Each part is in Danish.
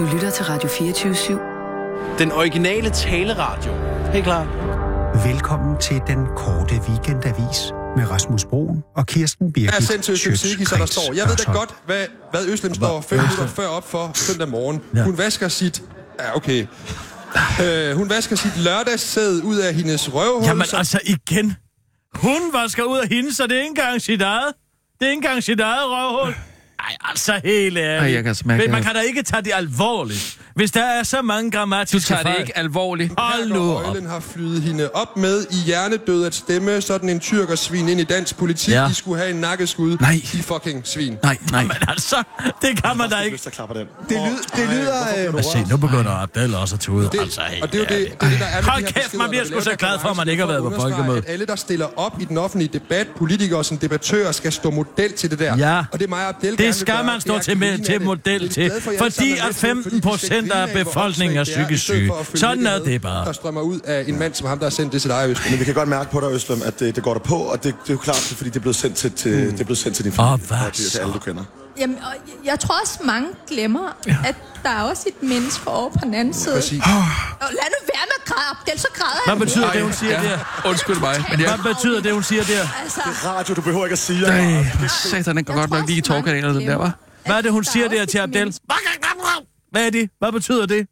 Du lytter til Radio 24-7. Den originale taleradio. Helt klar. Velkommen til den korte weekendavis med Rasmus Broen og Kirsten Birgit er sendt til Øslem Siki, så der står. Jeg ved da godt, hvad, hvad Øslem står fem minutter før op for søndag morgen. Ja. Hun vasker sit... Ja, okay. Øh, hun vasker sit lørdagssæd ud af hendes røvhul. Jamen så- altså igen. Hun vasker ud af hende, så det er ikke engang sit eget. Det er ikke engang sit eget røvhul. Ej, altså helt ærligt. Ej, jeg kan mærke, Men man kan da ikke tage det alvorligt, hvis der er så mange Du grammatiske tager det fejl. ikke alvorligt. Hold nu op. Har flyet hende op med i hjernedød at stemme sådan en tyrkersvin ind i dansk politik. Ja. De skulle have en nakkeskud. Nej. De fucking svin. Nej, nej. Men altså, det kan man da ikke. Klapper den. Det, lyd, det lyder... Øh, se, nu begynder Abdel også at tude. Det, altså, helt og det er jo det, det, er det der er Hold kæft, man bliver sgu så glad for, at man ikke har været på folkemødet. At alle, der stiller op i den offentlige debat, politikere som debattører, skal stå model til det der. Ja. Og det er mig og Abdel Det skal man stå til, med, til model til, fordi at med til, fordi 15 vi skal procent af befolkningen er psykisk syge. Sådan er det bare. Der strømmer ud af en mand som ham, der har sendt det til dig, Østen. Men vi kan godt mærke på dig, Øslem, at det, det går der på, og det, det er jo klart, fordi det er blevet sendt til, til, det er blevet sendt til din familie. Og hvad og til, alle, du kender. Jamen, og jeg tror også, mange glemmer, ja. at der er også et menneske over på den anden side. Præcis. Og lad nu være med at græde, Abdel, så græder Hvad betyder mere. det, hun siger der? Undskyld mig, men jeg... Hvad betyder det, hun siger der? Altså, Radio, du behøver ikke at sige, Ej, for satan, den går Jeg godt nok lige i tårkanalerne, den der, var. Hvad er det, hun Der er siger der til Abdel? Hvad er det? Hvad betyder det?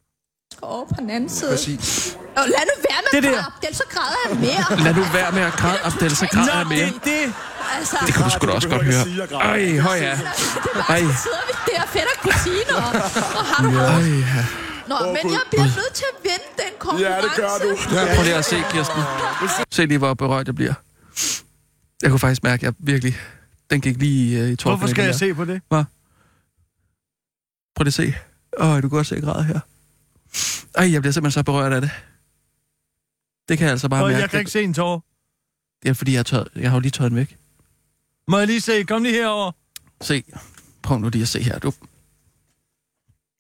over på den anden side. Præcis. Og lad nu være med Det at græde, Abdel, så græder han mere. Lad nu være med at græde, Abdel, så græder jeg Nå, mere. det er det. Altså, Det kunne du sgu da også godt høre. Ej, høj ja. det er Ej. så sidder vi der, fætter kusiner og, og har det Ej, hårdt. ja. Nå, men jeg bliver nødt til at vinde den konkurrence. Ja, det gør du. Ja, prøv lige at se, Kirsten. Se lige, hvor berørt jeg bliver. Jeg kunne faktisk mærke, at jeg virkelig... Den gik lige øh, i tårkanalen. Hvorfor skal jeg se på det? Prøv lige at se. Åh, du kan godt se, jeg græder her. Ej, jeg bliver simpelthen så berørt af det. Det kan jeg altså bare Og mærke. jeg kan ikke se en tår. Det er fordi, jeg, har tørret, jeg har jo lige tørret den væk. Må jeg lige se? Kom lige herover. Se. Prøv nu lige at se her, du.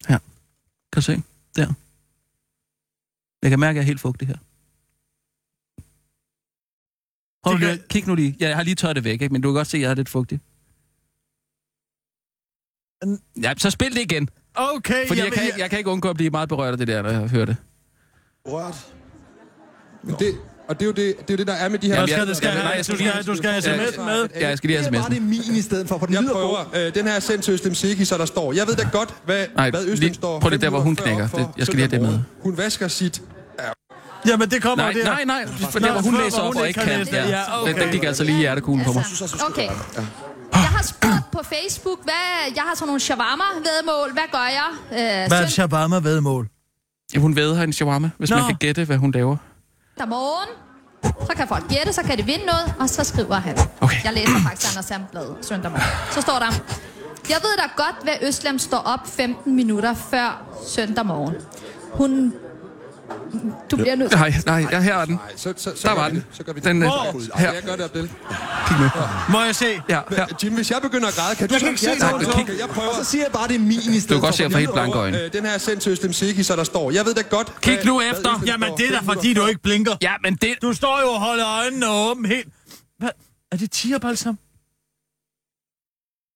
Her. Kan du se? Der. Jeg kan mærke, at jeg er helt fugtig her. Prøv Det lige, kan- at- kig nu lige. Jeg har lige tørret det væk, ikke? men du kan godt se, at jeg er lidt fugtig. Ja, så spil det igen. Okay, Fordi jeg, jamen, kan, ikke, jeg kan ikke undgå at blive meget berørt af det der, når jeg hører det. Rørt. Men det, og det er, jo det, det er jo det, der er med de her... Jamen, skal jeg- det skal jeg- nej, jeg skal Du skal, du skal have sms med. Ja, jeg skal lige have det er bare sms'en. det min i stedet for, for den Jeg lyder prøver. Øh, den her er sendt til Øslem Siki, så der står. Jeg ved da godt, hvad, Nej, hvad Øslem lige- står. prøv fem der, hvor hun knækker. Det- jeg skal lige have det med. Hun vasker sit... Jamen, det kommer Nej, der. nej, nej. For der, hvor hun læser op og ikke kan det. Ja. Ja, okay. Den, gik altså lige i hjertekuglen på mig. Okay. Jeg har spurgt på Facebook, hvad, jeg har sådan nogle shawarma-vedmål. Hvad gør jeg? Øh, Hvad er et shawarma-vedmål? Ja, hun væder en shawarma, hvis Nå. man kan gætte, hvad hun laver. Morgen. Så kan folk gætte, så kan de vinde noget, og så skriver han. Okay. Jeg læser faktisk Anders Sandblad søndag morgen. Så står der, jeg ved da godt, hvad Øslem står op 15 minutter før søndag morgen. Hun... Du bliver nødt Nej, nej, ja, her er den. Nej, så, så, så Der var vi den. det. Så gør vi Den, øh, Hvor? her. Jeg gør det, Abdel. Må jeg se? Ja, her. Jim, hvis jeg begynder at græde, kan du så ikke se Nej, noget? men kig. Jeg Og prøver. så siger jeg bare, det er min i stedet Du kan godt se, jeg får helt den blanke øjne. Øh, den her er sendt til Øslem Siki, så der står. Jeg ved da godt... Kig nu efter. Jamen, det er da fordi, du ikke blinker. Ja, men det... Du står jo og holder øjnene åbne helt... Hvad? Er det tierbalsam?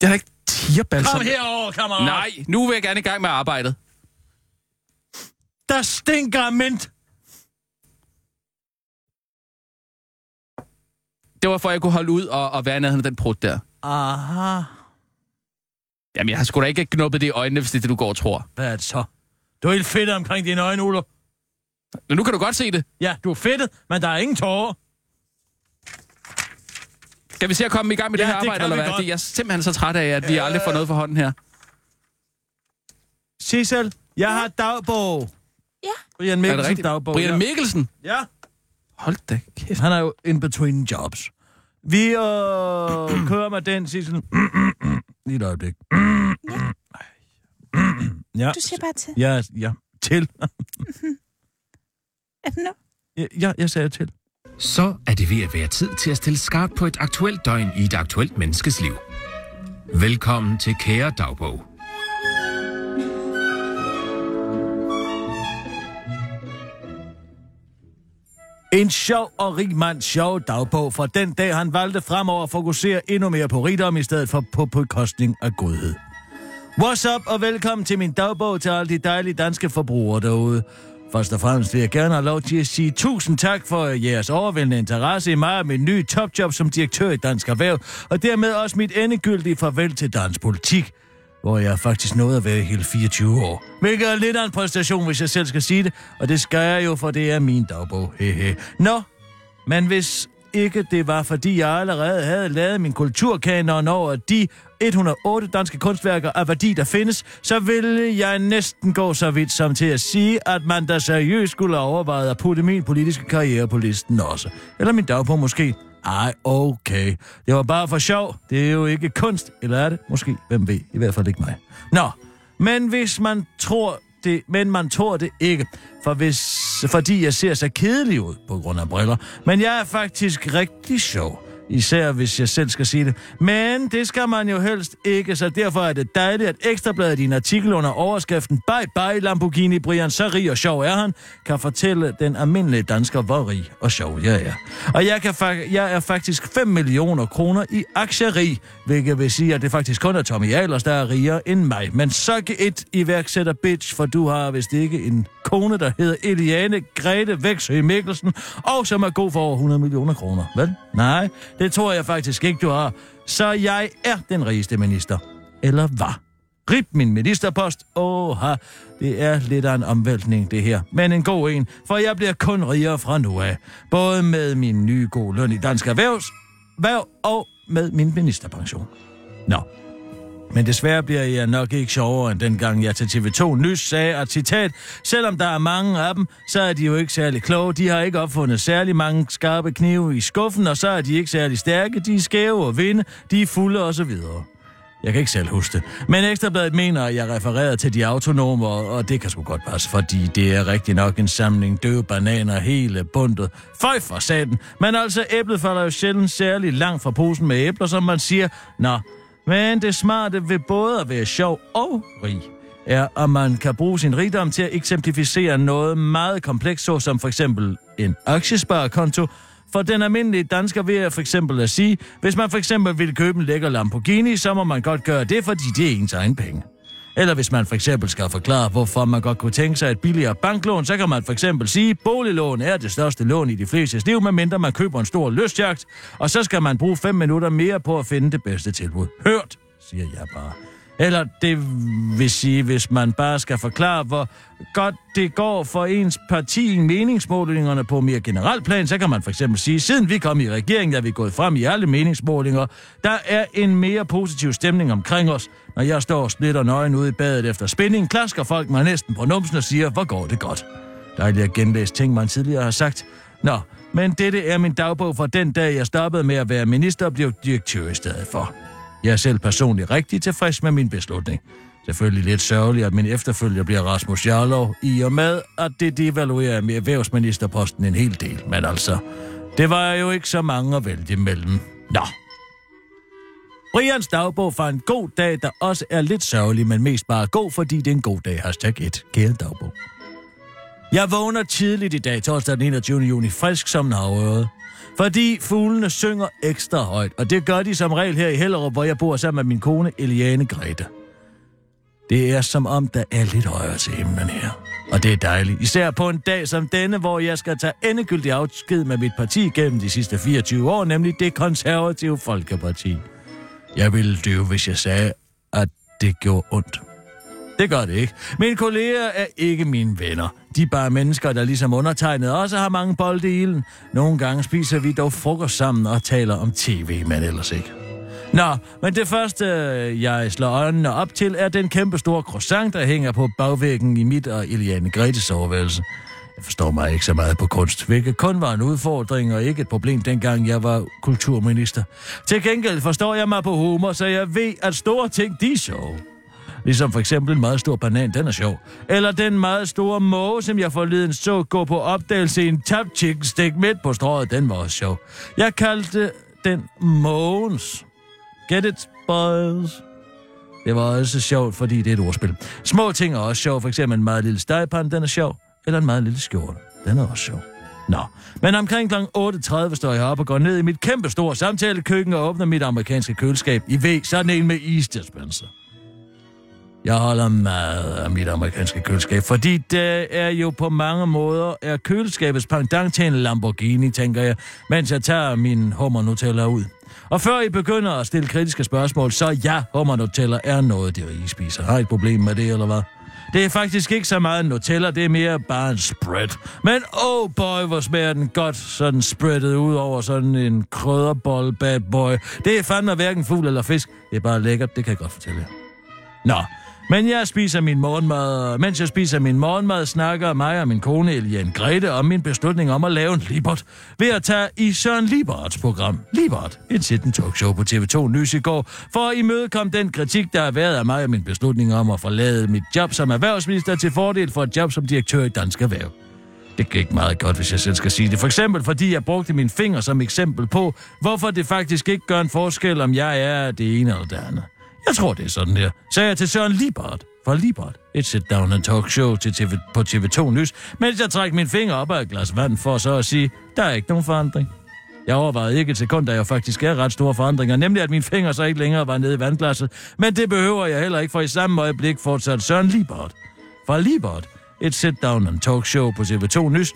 Jeg har ikke tierbalsam. Kom herover, kammerat. Nej, nu vil jeg gerne i gang med arbejdet. Der stinker af mint. Det var for, at jeg kunne holde ud og, og være nærheden af den prut der. Aha. Jamen, jeg har sgu da ikke knuppet det i øjnene, hvis det er det, du går og tror. Hvad er det så? Du er helt fedt omkring dine øjne, Uller. Men nu kan du godt se det. Ja, du er fedtet, men der er ingen tårer. Skal vi se at komme i gang med Ja, det her det arbejde, eller hvad? Det- Jeg er simpelthen så træt af, at vi aldrig får noget for hånden her. Sissel, jeg har dagbog. Ja. Brian Er det Mikkelsen dagbog. Brian ja. Mikkelsen? Ja. Hold da kæft. Han er jo in between jobs. Vi øh, kører med den, Sissel. Lige et øjeblik. ja. Du siger bare til. Ja, ja. Til. Er det nu? Ja, ja, jeg sagde til. Så er det ved at være tid til at stille skarpt på et aktuelt døgn i et aktuelt menneskes liv. Velkommen til Kære Dagbog. En sjov og rig mands sjov dagbog fra den dag, han valgte fremover at fokusere endnu mere på rigdom i stedet for på bekostning af godhed. What's up og velkommen til min dagbog til alle de dejlige danske forbrugere derude. Først og fremmest vil jeg gerne have lov til at sige tusind tak for jeres overvældende interesse i mig og min nye topjob som direktør i Dansk Erhverv, og dermed også mit endegyldige farvel til dansk politik, hvor jeg faktisk nåede at være hele 24 år. Hvilket er lidt af en præstation, hvis jeg selv skal sige det, og det skal jeg jo, for det er min dagbog. Hehe. Nå, men hvis ikke det var, fordi jeg allerede havde lavet min kulturkanon over de 108 danske kunstværker af værdi, der findes, så ville jeg næsten gå så vidt som til at sige, at man da seriøst skulle overveje at putte min politiske karriere på listen også. Eller min dagbog måske. Ej, okay. Det var bare for sjov. Det er jo ikke kunst, eller er det? Måske. Hvem ved? I hvert fald ikke mig. Nå, men hvis man tror det, men man tror det ikke, for hvis, fordi jeg ser så kedelig ud på grund af briller. Men jeg er faktisk rigtig sjov. Især hvis jeg selv skal sige det. Men det skal man jo helst ikke, så derfor er det dejligt, at Ekstrabladet i en artikel under overskriften Bye bye Lamborghini Brian, så rig og sjov er han, kan fortælle den almindelige dansker, hvor rig og sjov jeg er. Og jeg, kan fa- jeg er faktisk 5 millioner kroner i aktieri, hvilket vil sige, at det faktisk kun er Tommy Ahlers, der er rigere end mig. Men så et iværksætter bitch, for du har vist ikke en kone, der hedder Eliane Grete Væksø Mikkelsen, og som er god for over 100 millioner kroner. Vel? Nej, det tror jeg faktisk ikke, du har. Så jeg er den rigeste minister. Eller var. Rip min ministerpost. Åha, det er lidt af en omvæltning, det her. Men en god en, for jeg bliver kun rigere fra nu af. Både med min nye gode løn i Dansk Erhvervs, Erhverv og med min ministerpension. Nå, men desværre bliver jeg nok ikke sjovere end dengang jeg til TV2 Nys sagde, at citat, selvom der er mange af dem, så er de jo ikke særlig kloge. De har ikke opfundet særlig mange skarpe knive i skuffen, og så er de ikke særlig stærke. De er skæve og vinde, de er fulde og videre. Jeg kan ikke selv huske det. Men Ekstrabladet mener, at jeg refererer til de autonome, og, og det kan sgu godt passe, fordi det er rigtig nok en samling døve bananer hele bundet. Føj for satan. Men altså, æblet falder jo sjældent særlig langt fra posen med æbler, som man siger. Nå, men det smarte ved både at være sjov og rig er, at man kan bruge sin rigdom til at eksemplificere noget meget komplekst, såsom for eksempel en aktiesparekonto, for den almindelige dansker vil jeg for eksempel at sige, hvis man for eksempel vil købe en lækker Lamborghini, så må man godt gøre det, fordi det er ens egen penge. Eller hvis man for eksempel skal forklare, hvorfor man godt kunne tænke sig et billigere banklån, så kan man for eksempel sige, at boliglån er det største lån i de fleste liv, medmindre man køber en stor lystjagt, og så skal man bruge 5 minutter mere på at finde det bedste tilbud. Hørt, siger jeg bare. Eller det vil sige, hvis man bare skal forklare, hvor godt det går for ens parti i meningsmålingerne på mere generelt plan, så kan man for eksempel sige, siden vi kom i regeringen, er vi gået frem i alle meningsmålinger. Der er en mere positiv stemning omkring os. Når jeg står og splitter nøgen ude i badet efter spænding, klasker folk mig næsten på numsen og siger, hvor går det godt. Dejligt at genlæse ting, man tidligere har sagt. Nå, men dette er min dagbog fra den dag, jeg stoppede med at være minister og blev direktør i stedet for. Jeg er selv personligt rigtig tilfreds med min beslutning. Selvfølgelig lidt sørgeligt, at min efterfølger bliver Rasmus Jarlov, i og med, at det devaluerer med erhvervsministerposten en hel del. Men altså, det var jo ikke så mange at vælge imellem. Nå. Brians dagbog fra en god dag, der også er lidt sørgelig, men mest bare god, fordi det er en god dag. Hashtag 1. Kære dagbog. Jeg vågner tidligt i dag, torsdag den 21. juni, frisk som en havørede. Fordi fuglene synger ekstra højt, og det gør de som regel her i Hellerup, hvor jeg bor sammen med min kone Eliane Grete. Det er som om, der er lidt højere til himlen her. Og det er dejligt. Især på en dag som denne, hvor jeg skal tage endegyldig afsked med mit parti gennem de sidste 24 år, nemlig det konservative Folkeparti. Jeg ville dø, hvis jeg sagde, at det gjorde ondt. Det gør det ikke. Mine kolleger er ikke mine venner. De er bare mennesker, der ligesom undertegnet også har mange bolde i ilden. Nogle gange spiser vi dog frokost sammen og taler om tv, men ellers ikke. Nå, men det første, jeg slår øjnene op til, er den kæmpe store croissant, der hænger på bagvæggen i mit og Iliane Gretes soveværelse. Jeg forstår mig ikke så meget på kunst, hvilket kun var en udfordring og ikke et problem, dengang jeg var kulturminister. Til gengæld forstår jeg mig på humor, så jeg ved, at store ting, de er sjove. Ligesom for eksempel en meget stor banan, den er sjov. Eller den meget store måge, som jeg forleden så gå på opdagelse i en tab chicken stick midt på strået, den var også sjov. Jeg kaldte den Mågens. Get it, boys? Det var også sjovt, fordi det er et ordspil. Små ting er også sjov, for eksempel en meget lille stegpand, den er sjov. Eller en meget lille skjorte, den er også sjov. Nå, men omkring kl. 8.30 står jeg op og går ned i mit kæmpe store samtalekøkken og åbner mit amerikanske køleskab. I ved, sådan en med isdispenser. Jeg holder meget af mit amerikanske køleskab, fordi det er jo på mange måder er køleskabets pendant til en Lamborghini, tænker jeg, mens jeg tager min Hummer Nutella ud. Og før I begynder at stille kritiske spørgsmål, så ja, Hummer Nutella er noget, de rige spiser. Har I et problem med det, eller hvad? Det er faktisk ikke så meget Nutella, det er mere bare en spread. Men oh boy, hvor smager den godt, sådan spreadet ud over sådan en krødderbold bad boy. Det er fandme hverken fugl eller fisk. Det er bare lækkert, det kan jeg godt fortælle jer. Nå, men jeg spiser min morgenmad, mens jeg spiser min morgenmad, snakker mig og min kone Elian Grete om min beslutning om at lave en Libert ved at tage i Søren Liberts program. Libert, et sitten talkshow på TV2 Nys i går, for at imødekomme den kritik, der har været af mig og min beslutning om at forlade mit job som erhvervsminister til fordel for et job som direktør i Dansk Erhverv. Det gik meget godt, hvis jeg selv skal sige det. For eksempel fordi jeg brugte min finger som eksempel på, hvorfor det faktisk ikke gør en forskel, om jeg er det ene eller det andet. Jeg tror, det er sådan der, sagde jeg til Søren Libert fra Libert. Et sit-down and talk show til TV, på TV2 Nys, mens jeg trækker min finger op af et glas vand for så at sige, der er ikke nogen forandring. Jeg overvejede ikke et sekund, da jeg faktisk er ret store forandringer, nemlig at min finger så ikke længere var nede i vandglasset, men det behøver jeg heller ikke, for i samme øjeblik fortsatte Søren Libert fra Libert, et sit-down and talk show på TV2 Nys,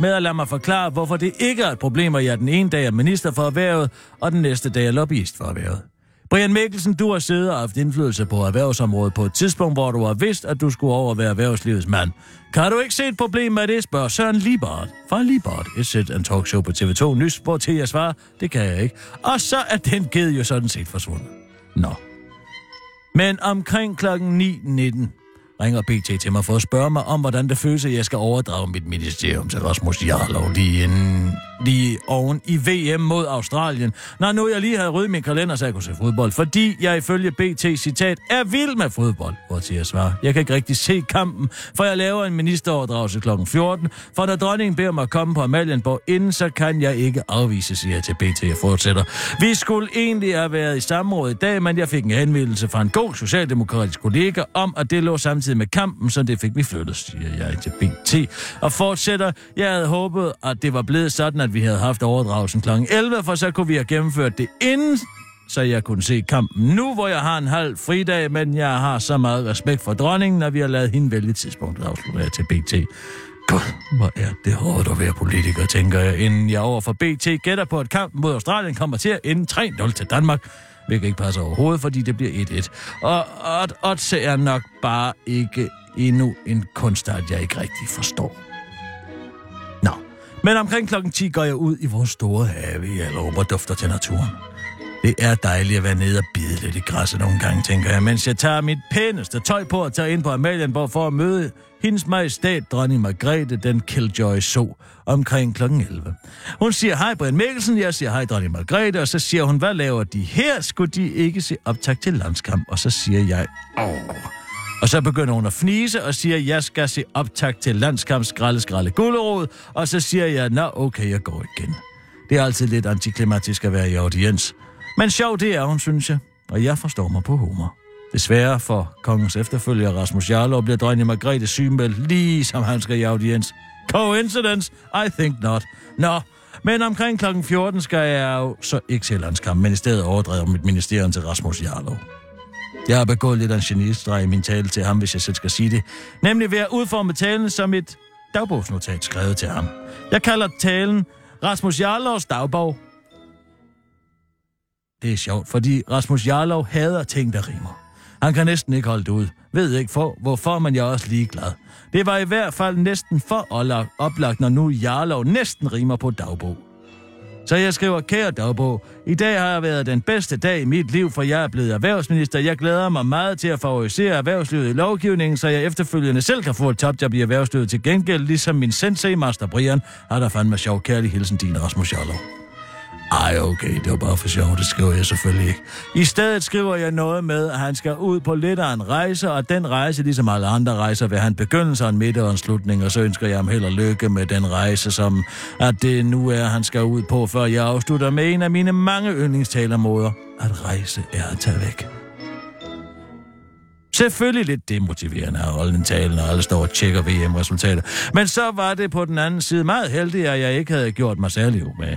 med at lade mig forklare, hvorfor det ikke er et problem, at jeg den ene dag er minister for erhvervet, og den næste dag er lobbyist for erhvervet. Brian Mikkelsen, du har siddet og haft indflydelse på erhvervsområdet på et tidspunkt, hvor du har vidst, at du skulle over være erhvervslivets mand. Kan du ikke se et problem med det, spørger Søren Libert fra Libert, et sæt en talkshow på TV2 Nys, hvor til jeg svarer, det kan jeg ikke. Og så er den ged jo sådan set forsvundet. Nå. Men omkring klokken 9.19 ringer BT til mig for at spørge mig om, hvordan det føles, at jeg skal overdrage mit ministerium til Rasmus Jarlov lige, inden, lige oven i VM mod Australien. Når nu jeg lige havde ryddet min kalender, så jeg kunne se fodbold, fordi jeg ifølge BT citat er vild med fodbold, hvor til jeg svarer. Jeg kan ikke rigtig se kampen, for jeg laver en ministeroverdragelse kl. 14, for når dronningen beder mig at komme på Amalienborg inden, så kan jeg ikke afvise, siger jeg til BT, jeg fortsætter. Vi skulle egentlig have været i samråd i dag, men jeg fik en henvendelse fra en god socialdemokratisk kollega om, at det lå samtidig med kampen, så det fik vi flyttet, siger jeg til BT. Og fortsætter, jeg havde håbet, at det var blevet sådan, at vi havde haft overdragelsen kl. 11, for så kunne vi have gennemført det inden, så jeg kunne se kampen nu, hvor jeg har en halv fridag, men jeg har så meget respekt for dronningen, når vi har lavet hende vælge tidspunktet, afslutter jeg til BT. Gud, hvor er det hårdt at være politiker, tænker jeg, inden jeg over for BT gætter på, at kampen mod Australien kommer til at ende 3-0 til Danmark hvilket ikke passer overhovedet, fordi det bliver 1-1. Og odds er nok bare ikke endnu en kunstart, jeg ikke rigtig forstår. Nå, men omkring klokken 10 går jeg ud i vores store have i Alrup og dufter til naturen. Det er dejligt at være nede og bide lidt i græsset nogle gange, tænker jeg, mens jeg tager mit pæneste tøj på og tager ind på Amalienborg for at møde hendes majestæt, dronning Margrethe, den Killjoy så omkring kl. 11. Hun siger hej Brian Mikkelsen, jeg siger hej dronning Margrethe, og så siger hun, hvad laver de her? Skulle de ikke se optag til landskamp? Og så siger jeg, åh. Og så begynder hun at fnise og siger, jeg skal se optag til landskamp, skralde, skralde, gulderod. Og så siger jeg, nå okay, jeg går igen. Det er altid lidt antiklimatisk at være i audiens. Men sjov det er hun, synes jeg. Og jeg forstår mig på humor. Desværre for kongens efterfølger Rasmus Jarlov bliver dronning Margrethe sygemeldt, lige som han skal i audiens. Coincidence? I think not. Nå, men omkring kl. 14 skal jeg jo så ikke til landskamp, men i stedet overdrive mit ministerium til Rasmus Jarlov. Jeg har begået lidt af en genistreg i min tale til ham, hvis jeg selv skal sige det. Nemlig ved at udforme talen som et dagbogsnotat skrevet til ham. Jeg kalder talen Rasmus Jarlovs dagbog. Det er sjovt, fordi Rasmus Jarlov hader ting, der rimer. Han kan næsten ikke holde det ud. Ved ikke for, hvorfor, men jeg er også ligeglad. Det var i hvert fald næsten for oplagt, når nu Jarlov næsten rimer på dagbog. Så jeg skriver, kære dagbog, i dag har jeg været den bedste dag i mit liv, for jeg er blevet erhvervsminister. Jeg glæder mig meget til at favorisere erhvervslivet i lovgivningen, så jeg efterfølgende selv kan få et topjob i erhvervslivet til gengæld, ligesom min sensei, Master Brian, har der fandme sjov kærlig hilsen din, Rasmus Jarlov. Ej, okay, det var bare for sjov, det skriver jeg selvfølgelig ikke. I stedet skriver jeg noget med, at han skal ud på lidt af en rejse, og den rejse, ligesom alle andre rejser, vil han begynde en midt og en slutning, og så ønsker jeg ham held og lykke med den rejse, som at det nu er, han skal ud på, før jeg afslutter med en af mine mange yndlingstalermåder. At rejse er at tage væk. Selvfølgelig lidt demotiverende at holde en tale, når alle står og tjekker VM-resultater. Men så var det på den anden side meget heldigt, at jeg ikke havde gjort mig særlig med.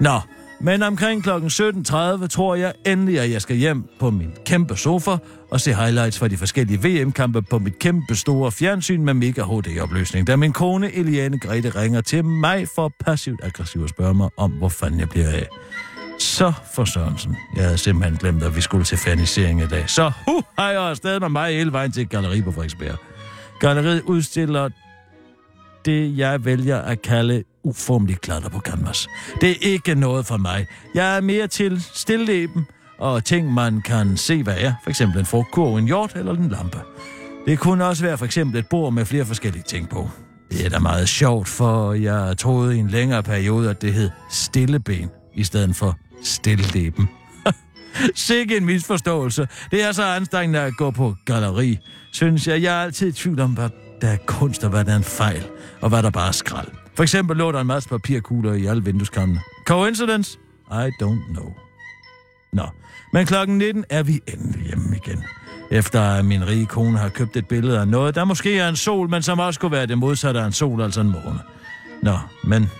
Nå, men omkring kl. 17.30 tror jeg endelig, at jeg skal hjem på min kæmpe sofa og se highlights fra de forskellige VM-kampe på mit kæmpe store fjernsyn med mega HD-opløsning, da min kone Eliane Grete ringer til mig for passivt aggressivt at spørge mig om, hvor fanden jeg bliver af. Så for Sørensen. Jeg havde simpelthen glemt, at vi skulle til fernisering i dag. Så hu, har jeg afsted med mig hele vejen til et galleri på Frederiksberg. Galleriet udstiller det, jeg vælger at kalde uformelig klatter på canvas. Det er ikke noget for mig. Jeg er mere til stilleben og ting, man kan se, hvad er. For eksempel en frugtkurv, en hjort eller en lampe. Det kunne også være for eksempel et bord med flere forskellige ting på. Det er da meget sjovt, for jeg troede i en længere periode, at det hed stilleben, i stedet for stilleben. Sikke en misforståelse. Det er så anstrengende at gå på galleri, synes jeg. Jeg er altid i tvivl om, hvad der er kunst, og hvad der er en fejl, og hvad der bare er skrald. For eksempel lå der en masse papirkugler i alle vindueskammene. Coincidence? I don't know. Nå, men klokken 19 er vi endelig hjemme igen. Efter at min rige kone har købt et billede af noget, der måske er en sol, men som også kunne være det modsatte af en sol, altså en måne. Nå, men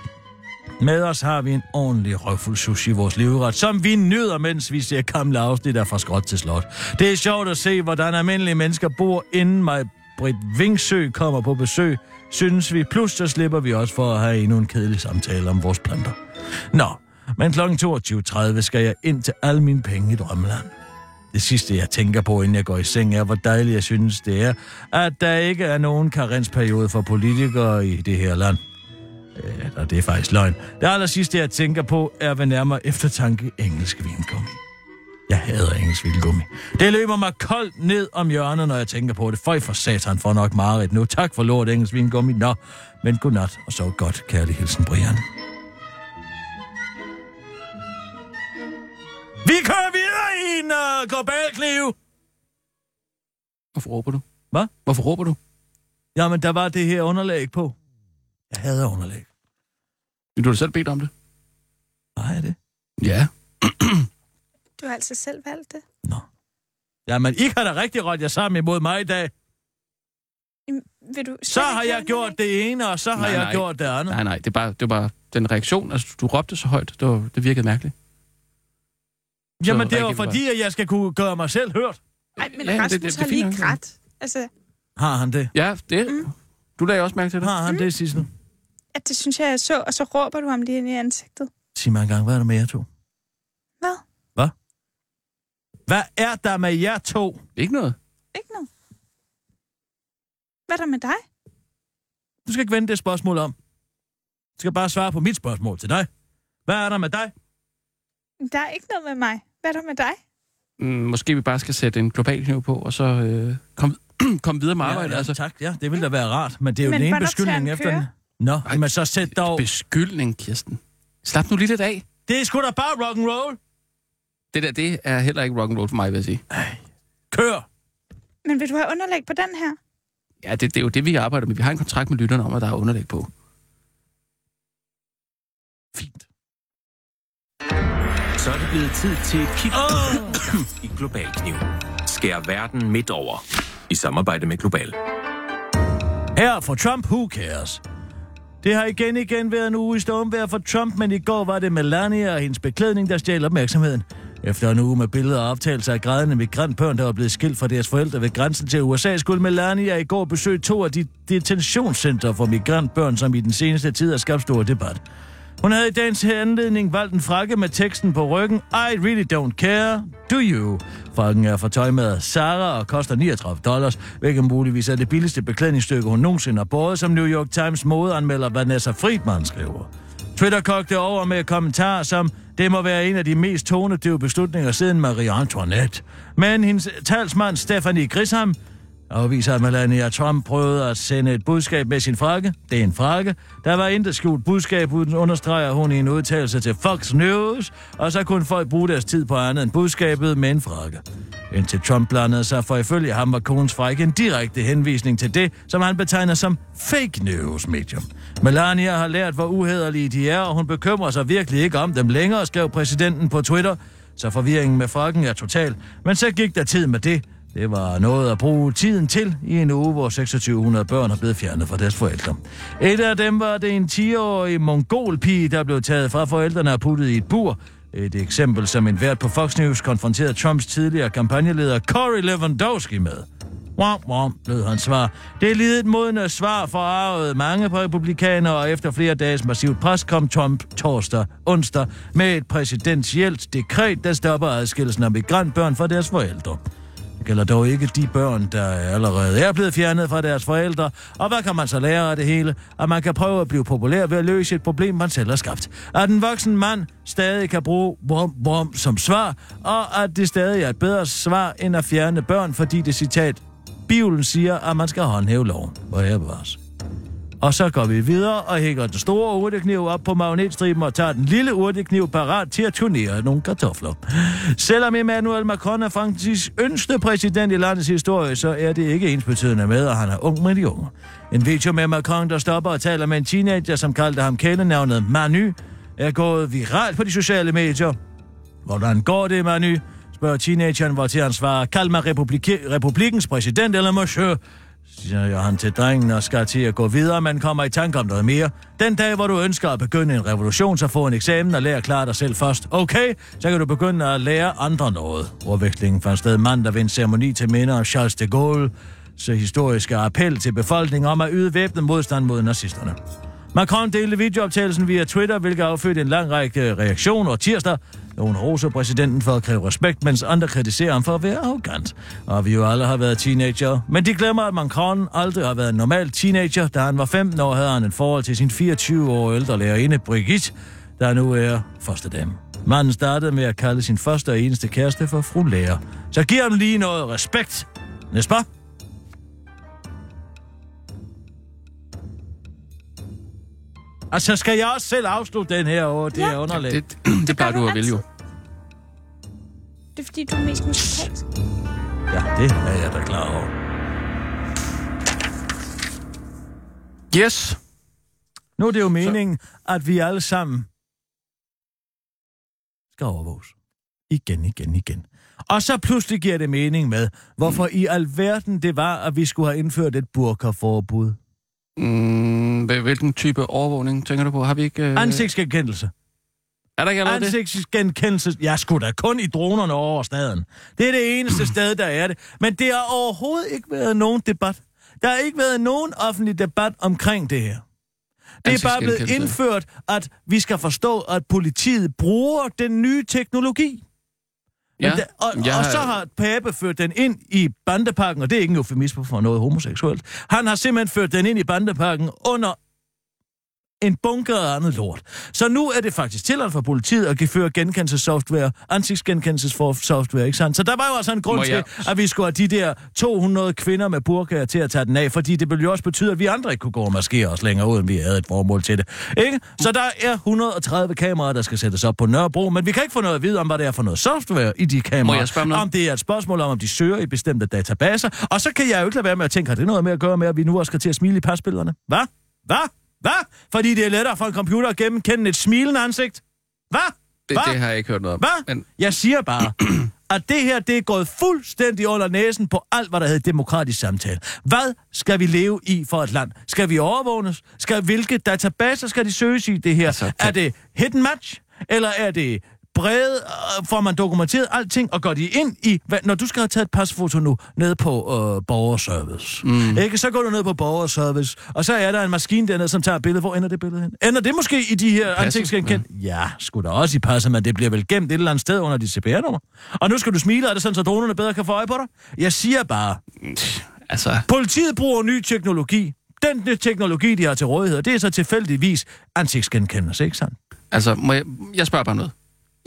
med os har vi en ordentlig røvfuld sushi i vores livret, som vi nyder, mens vi ser gamle afsnit af Fra Skråt til Slot. Det er sjovt at se, hvordan almindelige mennesker bor, inden mig Britt Vingsø kommer på besøg, synes vi. Plus, så slipper vi også for at have endnu en kedelig samtale om vores planter. Nå, men kl. 22.30 skal jeg ind til alle mine penge i drømmeland. Det sidste, jeg tænker på, inden jeg går i seng, er, hvor dejligt jeg synes, det er, at der ikke er nogen karensperiode for politikere i det her land. Eller det er faktisk løgn. Det aller sidste, jeg tænker på, er ved nærmere eftertanke engelsk vingummi. Jeg hader engelsk vingummi. Det løber mig koldt ned om hjørnet, når jeg tænker på det. Føj for satan for nok meget nu. Tak for lort engelsk vingummi. Nå, men godnat og så godt. Kærlig hilsen, Brian. Vi kører videre i en uh, global kniv. Hvorfor råber du? Hvad? Hvorfor råber du? Jamen, der var det her underlæg på. Jeg hader underlæg. Du har selv bedt om det. Nej, er det? Ja. Du har altså selv valgt det. Jamen, I kan da rigtig ret jer sammen imod mig i dag. Jamen, Vil du Så har jeg gjort det ene, og så har Nej, jeg nej. gjort det andet. Nej, nej, det er bare, det er bare den reaktion. Altså, du råbte så højt. Det, var, det virkede mærkeligt. Jamen, Så det var fordi, at jeg skal kunne gøre mig selv hørt. Nej, men Ja, ja, det- Rasmus det- det, det er har lige grædt. Altså, Har han det? Ja, det. Mm. Du lagde også mærke til det. Har han det, Sissel? at det synes jeg, jeg så, og så råber du ham lige ind i ansigtet. Sig mig engang, hvad er der med jer to? Hvad? Er der med jer to? Ikke noget. Ikke noget. Hvad er der med dig? Du skal ikke vende det spørgsmål om. Du skal bare svare på mit spørgsmål til dig. Hvad er der med dig? Der er ikke noget med mig. Hvad er der med dig? Mm, måske vi bare skal sætte en global kniv på, og så øh, komme kom videre med arbejdet. ja, ja, altså. tak, ja, det ville da være rart, men det er jo Men den ene beskyldning efter den. Nå, men så sæt dog... Beskyldning, Kirsten. Slap nu lige lidt af. Det er sgu da bare rock and roll. Det der, det er heller ikke rock and roll for mig, vil jeg sige. Kør! Men vil du have underlæg på den her? Ja, det, det er jo det, vi arbejder med. Vi har en kontrakt med lytterne om, at der er underlæg på. Fint. Så er det blevet tid til et kig oh. i Global Kniv. Skær verden midt over. I samarbejde med Global. Her for Trump, who cares? Det har igen igen været en uge i stormvejr for Trump, men i går var det Melania og hendes beklædning, der stjal opmærksomheden. Efter en uge med billeder og optagelser af grædende migrantbørn, der var blevet skilt fra deres forældre ved grænsen til USA, skulle Melania i går besøge to af de detentionscenter for migrantbørn, som i den seneste tid har skabt stor debat. Hun havde i dagens anledning valgt en frakke med teksten på ryggen I really don't care, do you? Frakken er fra tøjmaget Zara og koster 39 dollars, hvilket muligvis er det billigste beklædningsstykke, hun nogensinde har båret, som New York Times modeanmelder Vanessa Friedman skriver. Twitter kogte over med kommentarer som, det må være en af de mest tonedøve beslutninger siden Marie Antoinette. Men hendes talsmand Stephanie Grisham afviser, at Melania Trump prøvede at sende et budskab med sin frakke. Det er en frakke. Der var intet skjult budskab, uden understreger hun i en udtalelse til Fox News, og så kunne folk bruge deres tid på andet end budskabet med en frakke. Indtil Trump blandede sig, for ifølge ham var konens frække en direkte henvisning til det, som han betegner som fake news medium. Melania har lært, hvor uhederlige de er, og hun bekymrer sig virkelig ikke om dem længere, skrev præsidenten på Twitter, så forvirringen med frakken er total. Men så gik der tid med det. Det var noget at bruge tiden til i en uge, hvor 2600 børn er blevet fjernet fra deres forældre. Et af dem var det en 10-årig mongolpige, der blev taget fra forældrene og puttet i et bur. Et eksempel, som en vært på Fox News konfronterede Trumps tidligere kampagneleder Corey Lewandowski med. Wom, wom, lød hans svar. Det er lidet modne svar forarvede mange republikanere, og efter flere dages massivt pres kom Trump torsdag, onsdag med et præsidentielt dekret, der stopper adskillelsen af migrantbørn fra deres forældre. Gælder dog ikke de børn, der allerede er blevet fjernet fra deres forældre. Og hvad kan man så lære af det hele? At man kan prøve at blive populær ved at løse et problem, man selv har skabt. At en voksen mand stadig kan bruge bom, bom som svar, og at det stadig er et bedre svar end at fjerne børn, fordi det citat Bibelen siger, at man skal håndhæve loven. Hvor her bevares. Og så går vi videre og hænger den store urtekniv op på magnetstriben og tager den lille urtekniv parat til at turnere nogle kartofler. Selvom Emmanuel Macron er Frankrigs yngste præsident i landets historie, så er det ikke ens betydende med, at han er ung med de unge. En video med Macron, der stopper og taler med en teenager, som kaldte ham kælenavnet Manu, er gået viralt på de sociale medier. Hvordan går det, Manu? spørger teenageren, hvor til han svarer, kald mig republik- republikens præsident eller monsieur, siger han til drengen og skal til at gå videre, men kommer i tanke om noget mere. Den dag, hvor du ønsker at begynde en revolution, så få en eksamen og lære at klare dig selv først. Okay, så kan du begynde at lære andre noget. Ordvekslingen fandt sted mandag ved en ceremoni til minder om Charles de Gaulle, så historiske appel til befolkningen om at yde væbnet modstand mod nazisterne. Macron delte videooptagelsen via Twitter, hvilket affødte en lang række reaktioner tirsdag. Hun roser præsidenten for at kræve respekt, mens andre kritiserer ham for at være arrogant. Og vi jo alle har været teenager. Men de glemmer, at Macron aldrig har været en normal teenager. Da han var 15 år, havde han en forhold til sin 24 år ældre lærerinde, Brigitte, der nu er første dame. Manden startede med at kalde sin første og eneste kæreste for fru lærer. Så giv ham lige noget respekt. Næste Altså, skal jeg også selv afslutte den her år? Det ja. er underligt. Det, det, det plejer du at vælge jo. Det er fordi, du er mest musikalsk. Ja, det er jeg da klar over. Yes. Nu er det jo meningen, Så. at vi alle sammen skal overvåges. Igen, igen, igen. Og så pludselig giver det mening med, hvorfor i alverden det var, at vi skulle have indført et burkaforbud. Mm, hvilken type overvågning tænker du på? Har vi ikke... Øh... Ansigtsgenkendelse. Er der ikke allerede Ansigtsgenkendelse. Jeg skulle da kun i dronerne over staden. Det er det eneste sted, der er det. Men det har overhovedet ikke været nogen debat. Der har ikke været nogen offentlig debat omkring det her. Det er bare blevet indført, at vi skal forstå, at politiet bruger den nye teknologi. Ja, da, og, ja. og så har Pape ført den ind i bandepakken, og det er ikke en eufemisme for noget homoseksuelt. Han har simpelthen ført den ind i bandepakken under en bunker af andet lort. Så nu er det faktisk tilladt for politiet at føre genkendelsessoftware, ansigtsgenkendelsessoftware, ikke sandt? Så der var jo altså en grund til, at vi skulle have de der 200 kvinder med burkaer til at tage den af, fordi det ville jo også betyde, at vi andre ikke kunne gå og maskere os længere, uden vi havde et formål til det. Ikke? Så der er 130 kameraer, der skal sættes op på Nørrebro, men vi kan ikke få noget at vide om, hvad det er for noget software i de kameraer. Om det er et spørgsmål om, om de søger i bestemte databaser. Og så kan jeg jo ikke lade være med at tænke, har det noget med at gøre med, at vi nu også skal til at smile i pasbillederne? Hvad? Hvad? Hvad? Fordi det er lettere for en computer at gennemkende et smilende ansigt? Hvad? Det, Hva? det har jeg ikke hørt noget om. Hvad? Men... Jeg siger bare, at det her, det er gået fuldstændig under næsen på alt, hvad der hedder demokratisk samtale. Hvad skal vi leve i for et land? Skal vi overvågnes? Skal, hvilke databaser skal de søges i det her? Altså, kan... Er det hidden match? Eller er det brede, øh, får man dokumenteret alting, og går de ind i, hvad, når du skal have taget et pasfoto nu, ned på øh, borgerservice, mm. ikke? så går du ned på borgerservice, og så er der en maskine dernede, som tager billedet. Hvor ender det billede hen? Ender det måske i de her ansigtsgenkendte? Ja. ja, skulle da også i passet, men det bliver vel gemt et eller andet sted under dit CPR-nummer. Og nu skal du smile, er det sådan, så dronerne bedre kan få øje på dig? Jeg siger bare, altså... politiet bruger ny teknologi. Den teknologi, de har til rådighed, det er så tilfældigvis ansigtsgenkendelse, ikke sandt? Altså, må jeg, jeg spørger bare noget.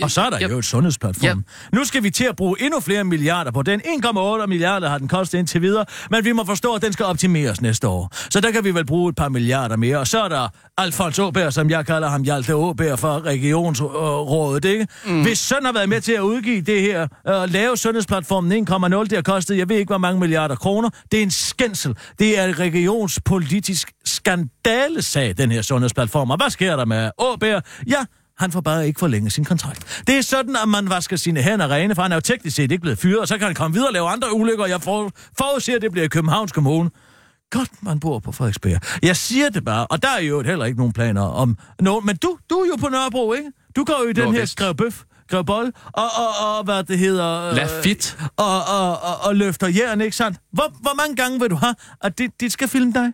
Og så er der yep. jo et sundhedsplatform. Yep. Nu skal vi til at bruge endnu flere milliarder på den. 1,8 milliarder har den kostet indtil videre, men vi må forstå, at den skal optimeres næste år. Så der kan vi vel bruge et par milliarder mere. Og så er der Alfons Åberg, som jeg kalder ham, Hjalte Åberg fra Regionsrådet, ikke? Mm. Hvis søn har været med til at udgive det her, og uh, lave sundhedsplatformen 1,0, det har kostet, jeg ved ikke, hvor mange milliarder kroner. Det er en skændsel. Det er en regionspolitisk skandalesag, den her sundhedsplatform. Og hvad sker der med Åberg? Ja, Han får bare ikke forlænget sin kontrakt. Det er sådan, at man vasker sine hænder rene, for han er jo teknisk set ikke blevet fyret, og så kan han komme videre og lave andre ulykker. Jeg for, forudser, at det bliver i Københavns Kommune. Godt, man bor på Frederiksberg. Jeg siger det bare, og der er jo heller ikke nogen planer om noget. Men du, du er jo på Nørrebro, ikke? Du går jo i den her Nordvest. skrev bøf, skrev bold, og, og, og, hvad det hedder... øh, Lafit. Og, og, og, og løfter jern, ikke sandt? Hvor, hvor mange gange vil du have, at det, det skal filme dig?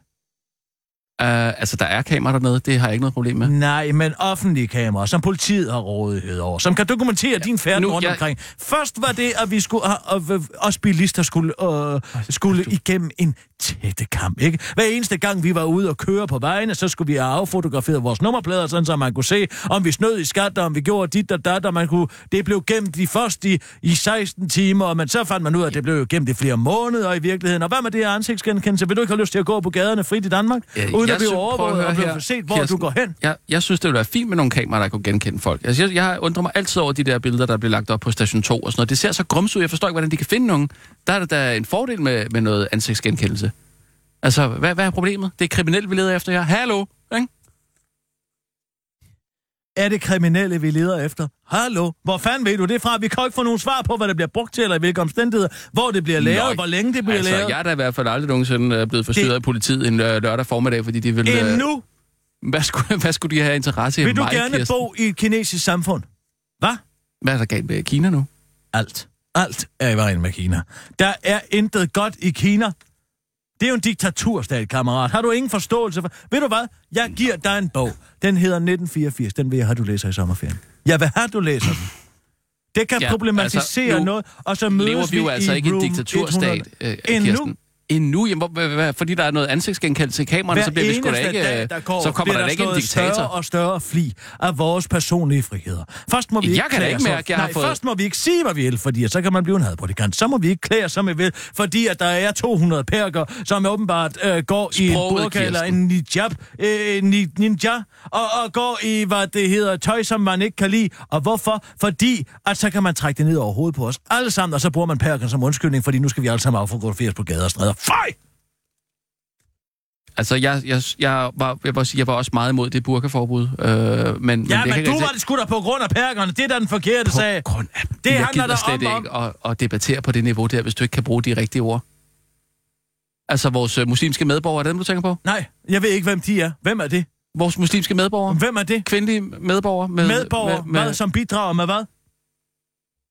Uh, altså, der er kamera dernede, det har jeg ikke noget problem med. Nej, men offentlige kameraer, som politiet har rådighed over, som kan dokumentere ja, din færd rundt jeg- omkring. Først var det, at vi skulle, og, os bilister skulle, øh, skulle igennem en tætte kamp, ikke? Hver eneste gang, vi var ude og køre på vejene, så skulle vi have affotograferet vores nummerplader, sådan så man kunne se, om vi snød i skat, og om vi gjorde dit og dat, og man kunne, det blev gemt i først i, i 16 timer, men så fandt man ud af, at det blev gemt i flere måneder i virkeligheden. Og hvad med det her ansigtsgenkendelse? Vil du ikke have lyst til at gå på gaderne frit i Danmark, Øh, uden jeg at blive overvåget og blive set, hvor Kirsten. du går hen? Jeg, jeg synes, det ville være fint med nogle kameraer, der kunne genkende folk. Altså, jeg, jeg undrer mig altid over de der billeder, der bliver lagt op på station 2 og sådan noget. Det ser så grums ud. Jeg forstår ikke, hvordan de kan finde nogen. Der er der en fordel med, med noget ansigtsgenkendelse. Altså, hvad, hvad er problemet? Det er kriminelt, vi leder efter her. Hallo? Ikke? Er det kriminelle, vi leder efter? Hallo? Hvor fanden ved du det fra? Vi kan ikke få nogen svar på, hvad det bliver brugt til, eller i hvilke omstændigheder, hvor det bliver lavet, Nå, hvor længe det bliver altså, lavet. jeg er da i hvert fald aldrig nogensinde øh, blevet forstyrret Det- af politiet en øh, lørdag formiddag, fordi de ville... øh, Endnu Hvad skulle, hvad skulle de have interesse i vil du mig, gerne Kirsten? bo i et kinesisk samfund. Hvad? Hvad er der galt med Kina nu? Alt. Alt er i vejen med Kina. Der er intet godt i Kina. Det er jo en diktaturstat, kammerat. Har du ingen forståelse for... Ved du hvad? Jeg giver dig en bog. Den hedder 1984. Den vil jeg have, du læser i sommerferien. Jeg vil have, du læser den. Det kan Ja, ja, problematisere altså, noget, og så mødes Lever vi jo i altså ikke i en diktaturstat, 100. øh, Endnu? Endnu? Jamen, hvor, hvad, fordi der er noget ansigtsgenkendelse i kameraerne, så bliver vi sgu da ikke... dag, øh, der går, så kommer der da ikke en diktator. større og større fli af vores personlige friheder. Først må vi Jeg ikke kan klæde ikke mærke, jeg Nej, fået- først må vi ikke sige, hvad vi vil, fordi så kan man blive en hadprædikant. Så må vi ikke klæde som vi vil, fordi at der er 200 perker, som åbenbart øh, går i en Sproget, burka eller en nijab, øh, ni- ninja, og, og går i, hvad det hedder, tøj, som man ikke kan lide. Og hvorfor? Fordi, at så kan man trække det ned over hovedet på os alle sammen, og så bruger man perken som undskyldning, fordi nu skal vi alle sammen affotograferes på gader og stræder. Fej! Altså, jeg, jeg, jeg, var, jeg, var, jeg var også meget imod det burkaforbud. Øh, men, Ja, det men, kan men du var det sgu da på grund af perkerne. Det er da den forkerte sag. På grund af... Det jeg handler gider der slet om- ikke at, at debattere på det niveau der, hvis du ikke kan bruge de rigtige ord. Altså, vores øh, muslimske medborgere, er det dem, du tænker på? Nej, jeg ved ikke, hvem de er. Hvem er det? Vores muslimske medborgere? Hvem er det? Kvindelige medborgere? Med, Medborgere, med, hvad, som bidrager med hvad?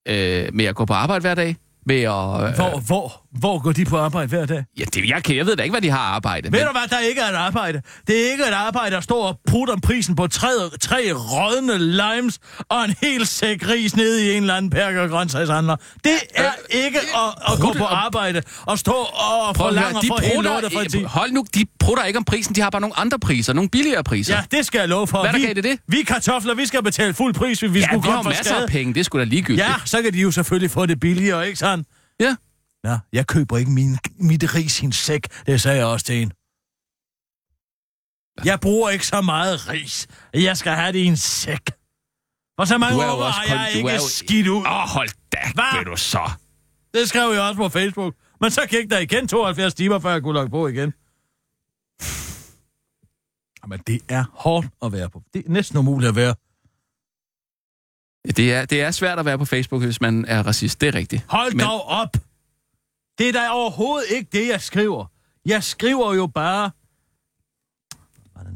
øh, med at gå på arbejde hver dag? Med at... Øh, Hvor, hvor, hvor går de på arbejde hver dag? Ja, det, jeg, kan, jeg ved da ikke, hvad de har arbejde. Ved du hvad, der ikke er et arbejde? Det er ikke et arbejde at stå og putte om prisen på tre, tre rådne limes og en hel sæk ris nede i en eller anden perker og grøntsagshandler. Det er ikke at, at gå på arbejde og stå og forlange for hele lortet for tid. øh, hold nu, de prutter ikke om prisen, de har bare nogle andre priser, nogle billigere priser. Ja, det skal jeg love for. Hvad der vi, galt i det? Vi kartofler, vi skal betale fuld pris, hvis vi ja skulle komme for masser skade. af penge, det sgu da ligegyldigt. Ja, så kan de jo selvfølgelig få det billigere, ikke sandt? Ja. Ja, jeg køber ikke min, mit ris i en sæk. Det sagde jeg også til en. Jeg bruger ikke så meget ris. Jeg skal have det i en sæk. For så mange år har jeg ikke jo- skidt ud. Åh, hold da, Hvad? ved du så. Det skrev jeg også på Facebook. Men så gik der igen 72 timer, før jeg kunne logge på igen. Men det er hårdt at være på. Det er næsten umuligt at være. Det er, det er svært at være på Facebook, hvis man er racist, det er rigtigt. Hold Men- dog op! Det er da overhovedet ikke det, jeg skriver. Jeg skriver jo bare...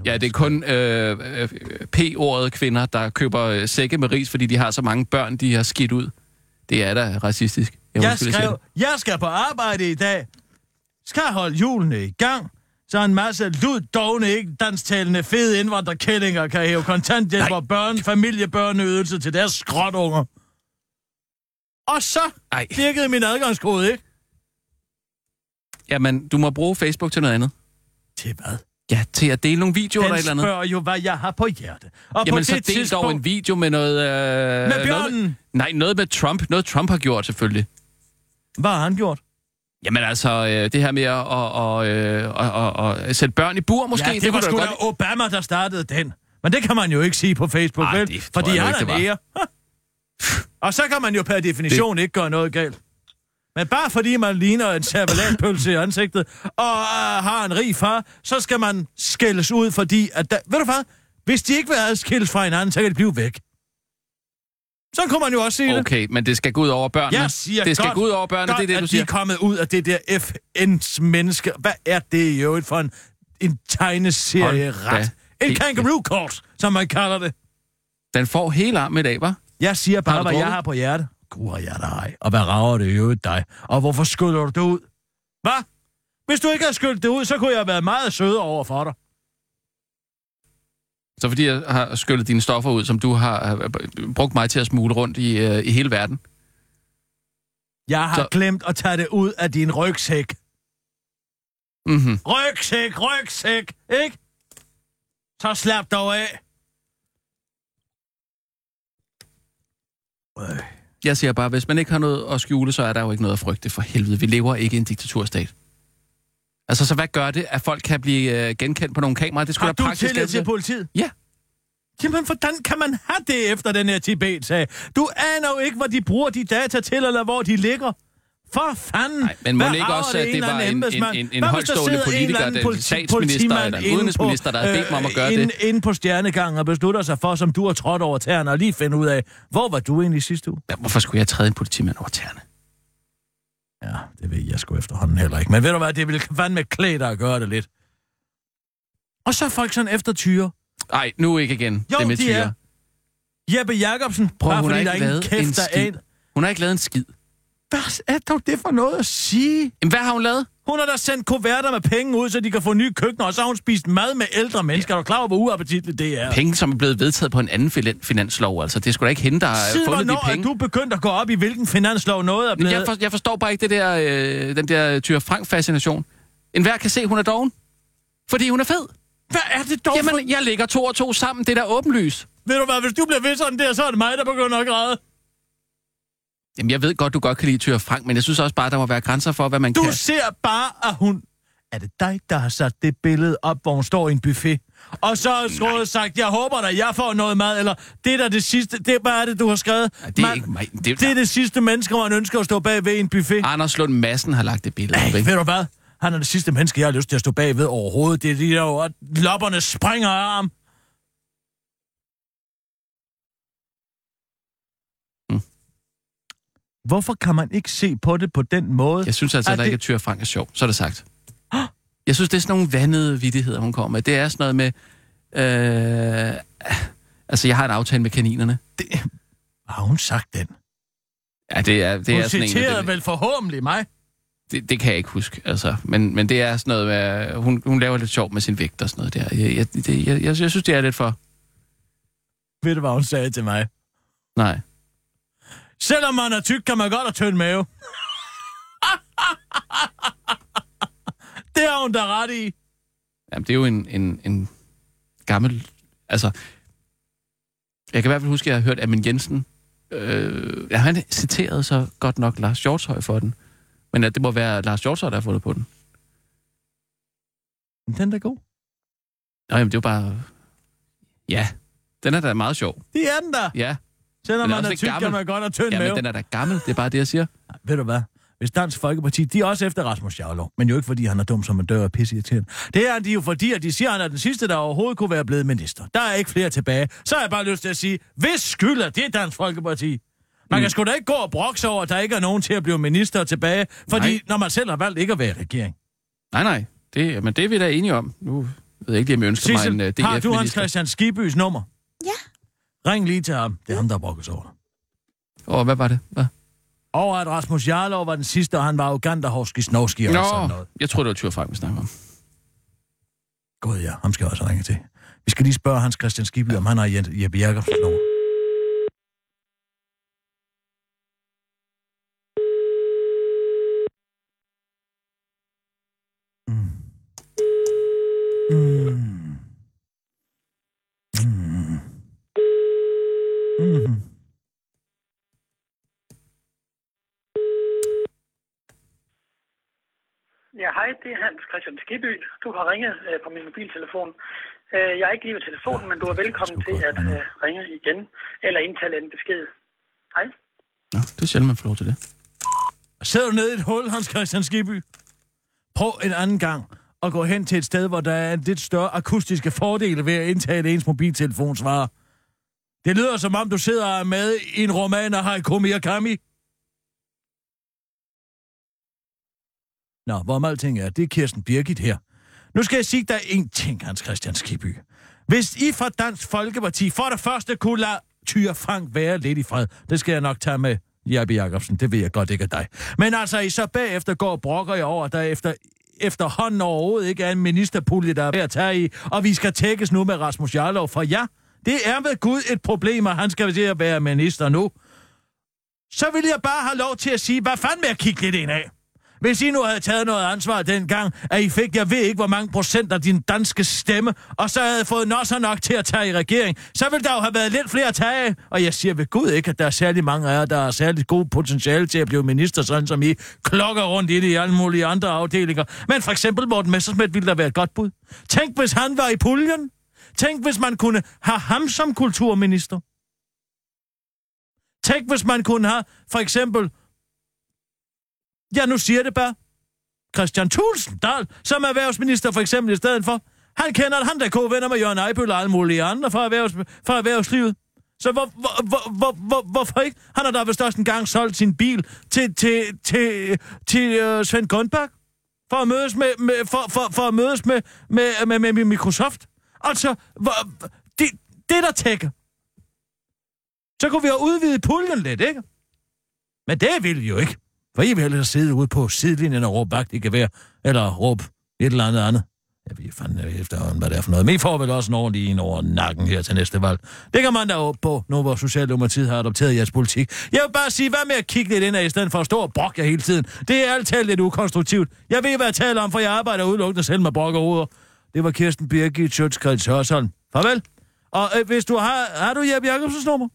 Ja, det er kun øh, øh, P-ordet kvinder, der køber øh, sække med ris, fordi de har så mange børn, de har skidt ud. Det er da racistisk. Jeg, jeg skrev, jeg skal på arbejde i dag. Skal holde hjulene i gang. Så en masse luddovne, ikke dansktalende, fede indvandrerkællinger kan hæve kontanthjælp og børn, familiebørneydelse til deres skrotunger. Og så Ej. virkede min adgangskode, ikke? Jamen, du må bruge Facebook til noget andet. Til hvad? Ja, til at dele nogle videoer eller et eller Den andet. spørger jo, hvad jeg har på hjerte. Og Jamen, på så det del tidspunkt... dog en video med noget... Øh, Med bjørnen? Noget nej, noget med Trump. Noget Trump har gjort, selvfølgelig. Hvad har han gjort? Jamen altså, øh, det her med at, at, at, at, at, at sætte børn i bur, måske. ja, det, det var sgu da da Obama, der startede den. Men det kan man jo ikke sige på Facebook, Ej, vel? det Fordi han ikke, er det nære. Og så kan man jo per definition det... ikke gøre noget galt. Men bare fordi man ligner en servalatpølse i ansigtet, og uh, har en rig far, så skal man skældes ud, fordi at... Da... Ved du hvad? Hvis de ikke vil adskilles fra hinanden, så kan de blive væk. Så kunne man jo også sige det. Okay, men det skal gå ud over børnene. Jeg siger det skal godt, gå ud over børnene, godt, det er det, at du de siger. er kommet ud af det der FN's menneske. Hvad er det i øvrigt for en, en tegneserie-ret? En kangaroo court, som man kalder det. Den får hele arm i dag, hva'? Jeg siger bare, hvad jeg har på hjerte. Gud, jeg dig. Og hvad rager det i øvrigt dig? Og hvorfor skyller du det ud? Hvad? Hvis du ikke havde skyldt det ud, så kunne jeg have været meget sød over for dig. Så fordi jeg har skyllet dine stoffer ud, som du har øh, brugt mig til at smule rundt i, øh, i hele verden. Jeg har så... glemt at tage det ud af din rygsæk. Mm-hmm. Rygsæk, rygsæk, ikke? Så slap dog af. Øh. Jeg siger bare, hvis man ikke har noget at skjule, så er der jo ikke noget at frygte for helvede. Vi lever ikke i en diktaturstat. Altså, så hvad gør det, at folk kan blive øh, genkendt på nogle kameraer? Det skulle Har da du praktisk tillid til politiet? Ja. Jamen, hvordan kan man have det efter den her Tibet-sag? Du aner jo ikke, hvad de bruger de data til, eller hvor de ligger. For fanden! Nej, men må Hvad ikke også, at det var en- en- en- en højtstående en politiker, den politi- statsminister eller en udenrigsminister, der har bedt mig om at gøre inde, det? Inde på stjernegangen og beslutter sig for, som du har trådt over tæerne, og lige finde ud af, hvor var du egentlig sidste uge? Ja, hvorfor skulle jeg træde en politimand over tæerne? Jeg sgu efterhånden heller ikke. Men ved du hvad, det vil fandme klæde dig at gøre det lidt. Og så er folk sådan efter tyre. Nej, nu ikke igen. Jo, det med de tyre. er. Jeppe Jacobsen, Prøv, bare hun har fordi der ikke er lavet en kæft, der aner. Hun har ikke lavet en skid. Hvad er dog det for noget at sige? Jamen, hvad har hun lavet? Hun har da sendt kuverter med penge ud, så de kan få nye køkkener, og så har hun spist mad med ældre mennesker. Er du klar over, hvor uappetitligt det er? Penge, som er blevet vedtaget på en anden finan- finanslov. Altså, det sgu da ikke hende, der har fundet de hvornår er penge. du begyndt at gå op i, hvilken finanslov noget er blevet? Jeg, for, jeg forstår bare ikke det der, øh, den der Tyre Frank-fascination. En hver kan se, hun er doven. Fordi hun er fed. Hvad er det dog Jamen, for... jeg lægger to og to sammen. Det er da åbenlys. Ved du hvad, hvis du bliver ved sådan der, så er det mig, der begynder at græde. Jamen, jeg ved godt, du godt kan lide Tyre Frank, men jeg synes også bare, der må være grænser for, hvad man Du kan. ser bare, at hun... Er det dig, der har sat det billede op, hvor hun står i en buffet? Og så har skrevet sagt, jeg håber da, jeg får noget mad, eller det er da det sidste, det er bare det, du har skrevet. Nej, det er Man- ikke mig. Det, Det er det sidste menneske, man ønsker at stå bag ved en buffet. Anders Lund Madsen har lagt det billede op, Ej, ved du hvad? Han er det sidste menneske, jeg har lyst til at stå bag ved overhovedet. Det er de der, lopperne springer af ham. Hvorfor kan man ikke se på det på den måde? Jeg synes altså, at der det- ikke er Tyre Frank er sjov. Så er det sagt. Jeg synes, det er sådan nogle vandede vidtigheder, hun kommer med. Det er sådan noget med... Øh, altså, jeg har en aftale med kaninerne. Har hun sagt den? Ja, det er, det Hun er sådan en... Det, vel forhåbentlig mig. det, det, kan jeg ikke huske, altså. Men, men det er sådan noget med... Hun, hun laver lidt sjov med sin vægt og sådan noget der. Jeg, jeg, det, jeg, jeg, jeg synes, det er lidt for... Ved du, hvad hun sagde til mig? Nej. Selvom man er tyk, kan man godt have tynd mave. det har hun da ret i. Jamen, det er jo en, en, en gammel... Altså, jeg kan i hvert fald huske, at jeg har hørt Amin Jensen. Øh, ja, han citerede så godt nok Lars Hjortøj for den. Men at det må være Lars Hjortøj, der har fundet på den. Den er da god. Nå, jamen, det er jo bare... Ja, den er da meget sjov. Det er den da. Ja, Selvom man er tyk, kan man godt have tynd ja mave. men den er da gammel. Det er bare det, jeg siger. Ved du hvad? Hvis Dansk Folkeparti, de er også efter Rasmus Jarlov, men jo ikke fordi han er dum som en dør og pisseirriterende. Det er de jo fordi, at de siger, at han er den sidste, der overhovedet kunne være blevet minister. Der er ikke flere tilbage. Så har jeg bare lyst til at sige, hvis skyld er det Dansk Folkeparti? Man Mm. kan sgu da ikke gå og brokse over, at der ikke er nogen til at blive minister tilbage, fordi Nej. når man selv har valgt ikke at være i regering. Nej, nej. Det, men det er vi da enige om. Nu ved jeg ikke, om jeg ønsker mig en uh, Sissel, har du Hans DF-minister. Christian Skibys nummer? Ja. Ring lige til ham. Det er ham, der brokkes over det. Åh, hvad var det? Hvad? Og at Rasmus Jarlov var den sidste, og han var arrogant og snovski og sådan noget. jeg tror det var Tyre Frank, vi snakker om. God ja, ham skal jeg også ringe til. Vi skal lige spørge Hans Christian Skibby, om han har Jeppe Jacobsens nummer. Ja, hej, det er Hans Christian Skibby. Du har ringet øh, på min mobiltelefon. Øh, jeg er ikke lige ved telefonen, men du er velkommen til at øh, ringe igen, eller indtale en besked. Hej. Nå, det er sjældent, man får lov til det. Sidder du nede i et hul, Hans Christian Skibby? Prøv en anden gang at gå hen til et sted, hvor der er en lidt større akustiske fordele ved at indtale ens mobiltelefonsvarer. Det lyder som om, du sidder er med i en roman af Heiko Mirakami. Nå, hvorom alting er, det er Kirsten Birgit her. Nu skal jeg sige dig en ting, Hans Christian Skiby. Hvis I fra Dansk Folkeparti for det første kunne lade Tyre Frank være lidt i fred, det skal jeg nok tage med Jeppe Jacobsen, det ved jeg godt ikke af dig. Men altså, I så bagefter går og brokker jeg over, der efter efterhånden overhovedet ikke er en ministerpulje, der er ved at tage i, og vi skal tækkes nu med Rasmus Jarlov, for ja, det er ved Gud et problem, og han skal til at være minister nu. Så vil jeg bare have lov til at sige, hvad fanden med at kigge lidt ind af? Hvis I nu havde taget noget ansvar dengang, at I fik, jeg ved ikke, hvor mange procent af din danske stemme, og så havde fået nosser nok til at tage i regering, så ville der jo have været lidt flere at tage. Og jeg siger ved Gud ikke, at der er særlig mange af jer, der har særligt god potentiale til at blive minister, sådan som I klokker rundt i det i alle mulige andre afdelinger. Men for eksempel Morten Messersmith ville der være et godt bud. Tænk, hvis han var i puljen. Tænk, hvis man kunne have ham som kulturminister. Tænk, hvis man kunne have, for eksempel, Ja, nu siger det bare. Christian Tulsendal, som erhvervsminister for eksempel i stedet for. Han kender, han der er venner med Jørgen Ejbøl og alle mulige andre fra, erhvervs, fra erhvervslivet. Så hvor, hvor, hvor, hvor, hvor, hvorfor ikke? Han har da vist også engang solgt sin bil til, til, til, til uh, Svend Grønberg. For at mødes med, med, for, for, for at mødes med, med, med, med, med Microsoft. Altså, hvor, det, det der tækker. Så kunne vi have udvidet puljen lidt, ikke? Men det vil vi jo ikke. For I vil hellere sidde ude på sidelinjen og råbe vagt i gevær, eller råbe et eller andet andet. Jeg ved fandme efterhånden, hvad det er for noget. Men I får vel også en ordentlig en over nakken her til næste valg. Det kan man da op på, nu hvor Socialdemokratiet har adopteret jeres politik. Jeg vil bare sige, hvad med at kigge lidt ind i stedet for at stå og brokke jer hele tiden. Det er altid lidt ukonstruktivt. Jeg ved, hvad jeg taler om, for jeg arbejder udelukkende selv med brokke hoveder. Det var Kirsten Birgit Sjøtskreds Hørsholm. Farvel. Og øh, hvis du har... Har du Jeppe Jacobsens nummer?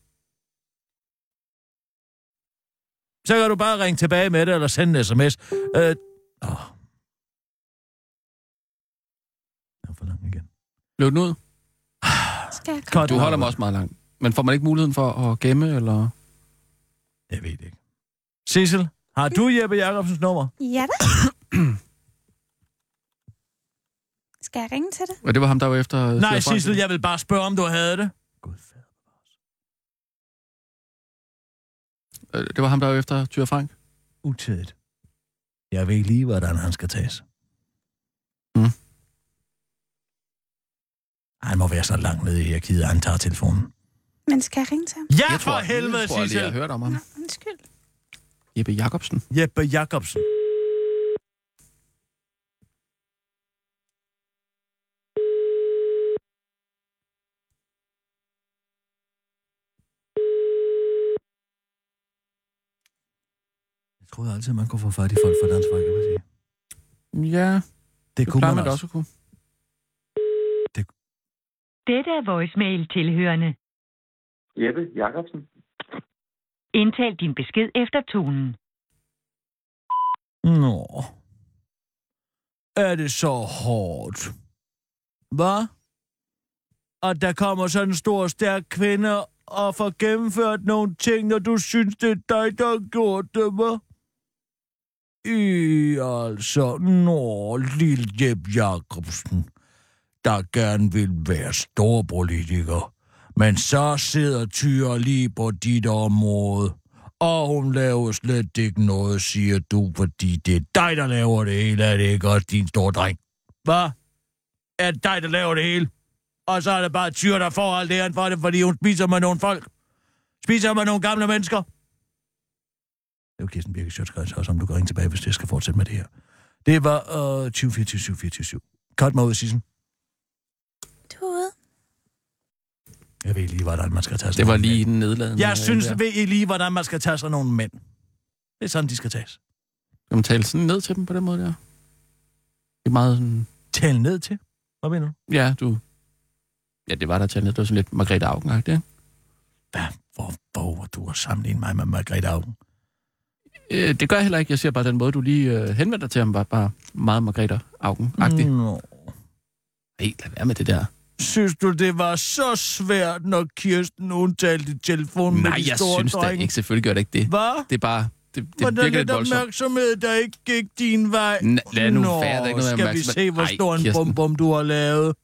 Så kan du bare ringe tilbage med det, eller sende en sms. Øh, åh. Jeg er for lang igen. Løb den ud? Skal jeg Godt. Du holder mig også meget langt. Men får man ikke muligheden for at gemme, eller? Jeg ved det ikke. Sissel, har du Jeppe Jacobsens nummer? Ja da. Skal jeg ringe til det? Og det var ham, der var efter... Nej, Tyre Frank. Sissel, jeg vil bare spørge, om du havde det. Det var ham, der var efter Tyre Frank. Utidigt. Jeg ved lige, hvordan han skal tages. Mm. Han må være så langt nede i hierarkiet, at han tager telefonen. Men skal jeg ringe til ham? Ja, Jeg for tror- helvede, jeg tror, jeg lige har hørt om ham. Nå, undskyld. Jeppe Jacobsen. Jeppe Jacobsen. Troede altid, man kunne få fat i folk fra Dansk Folkeparti. Ja, Det det kunne man man også. også at kunne. Dette er voicemail tilhørende. Jeppe Jacobsen. Indtal din besked efter tonen. Nå. Er det så hårdt? Hvad? Og der kommer sådan en stor, stærk kvinde og får gennemført nogle ting, når du synes, det er dig, der har gjort det, hva'? I altså, nå, lille Jeb Jacobsen, der gerne vil være storpolitiker. Men så sidder Tyre lige på dit område. Og hun laver slet ikke noget, siger du, fordi det er dig, der laver det hele. Er det ikke også din store dreng? Hvad? Er det dig, der laver det hele? Og så er det bare Tyre, der får alt det for det, fordi hun spiser med nogle folk. Spiser med nogle gamle mennesker. Det var Kirsten Birke Sjøtskreds, også om du kan ringe tilbage, hvis det skal fortsætte med det her. Det var øh, 2024 24 Cut mig ud, Sissel. Du er ude. Jeg ved lige, hvordan man skal tage sig Det var lige mænd. den nedladende. Jeg synes, der. ved I lige, hvordan man skal tage sig nogle mænd. Det er sådan, de skal tages. Kan man tale sådan ned til dem på den måde der? Det er meget sådan... Tale ned til? Hvad mener du? Ja, du... Ja, det var der tale ned. Det var sådan lidt Margrethe augen ikke? Hvad? Hvor våger du at sammenligne mig med Margrethe Augen? Øh, det gør jeg heller ikke. Jeg siger bare, den måde, du lige øh, henvendte dig til ham, var bare meget Margrethe augen-agtig. Mm. Nå. Hey, lad være med det der. Synes du, det var så svært, når Kirsten hun talte i telefon med Nej, de jeg store synes da drenge? ikke. Selvfølgelig gør det ikke det. Hvad? Det er bare... det Var der virker lidt voldsomt. opmærksomhed, der ikke gik din vej? N- lad nu Nå, være, der er ikke noget skal vi se, hvor Ej, stor en Kirsten. bum bum du har lavet?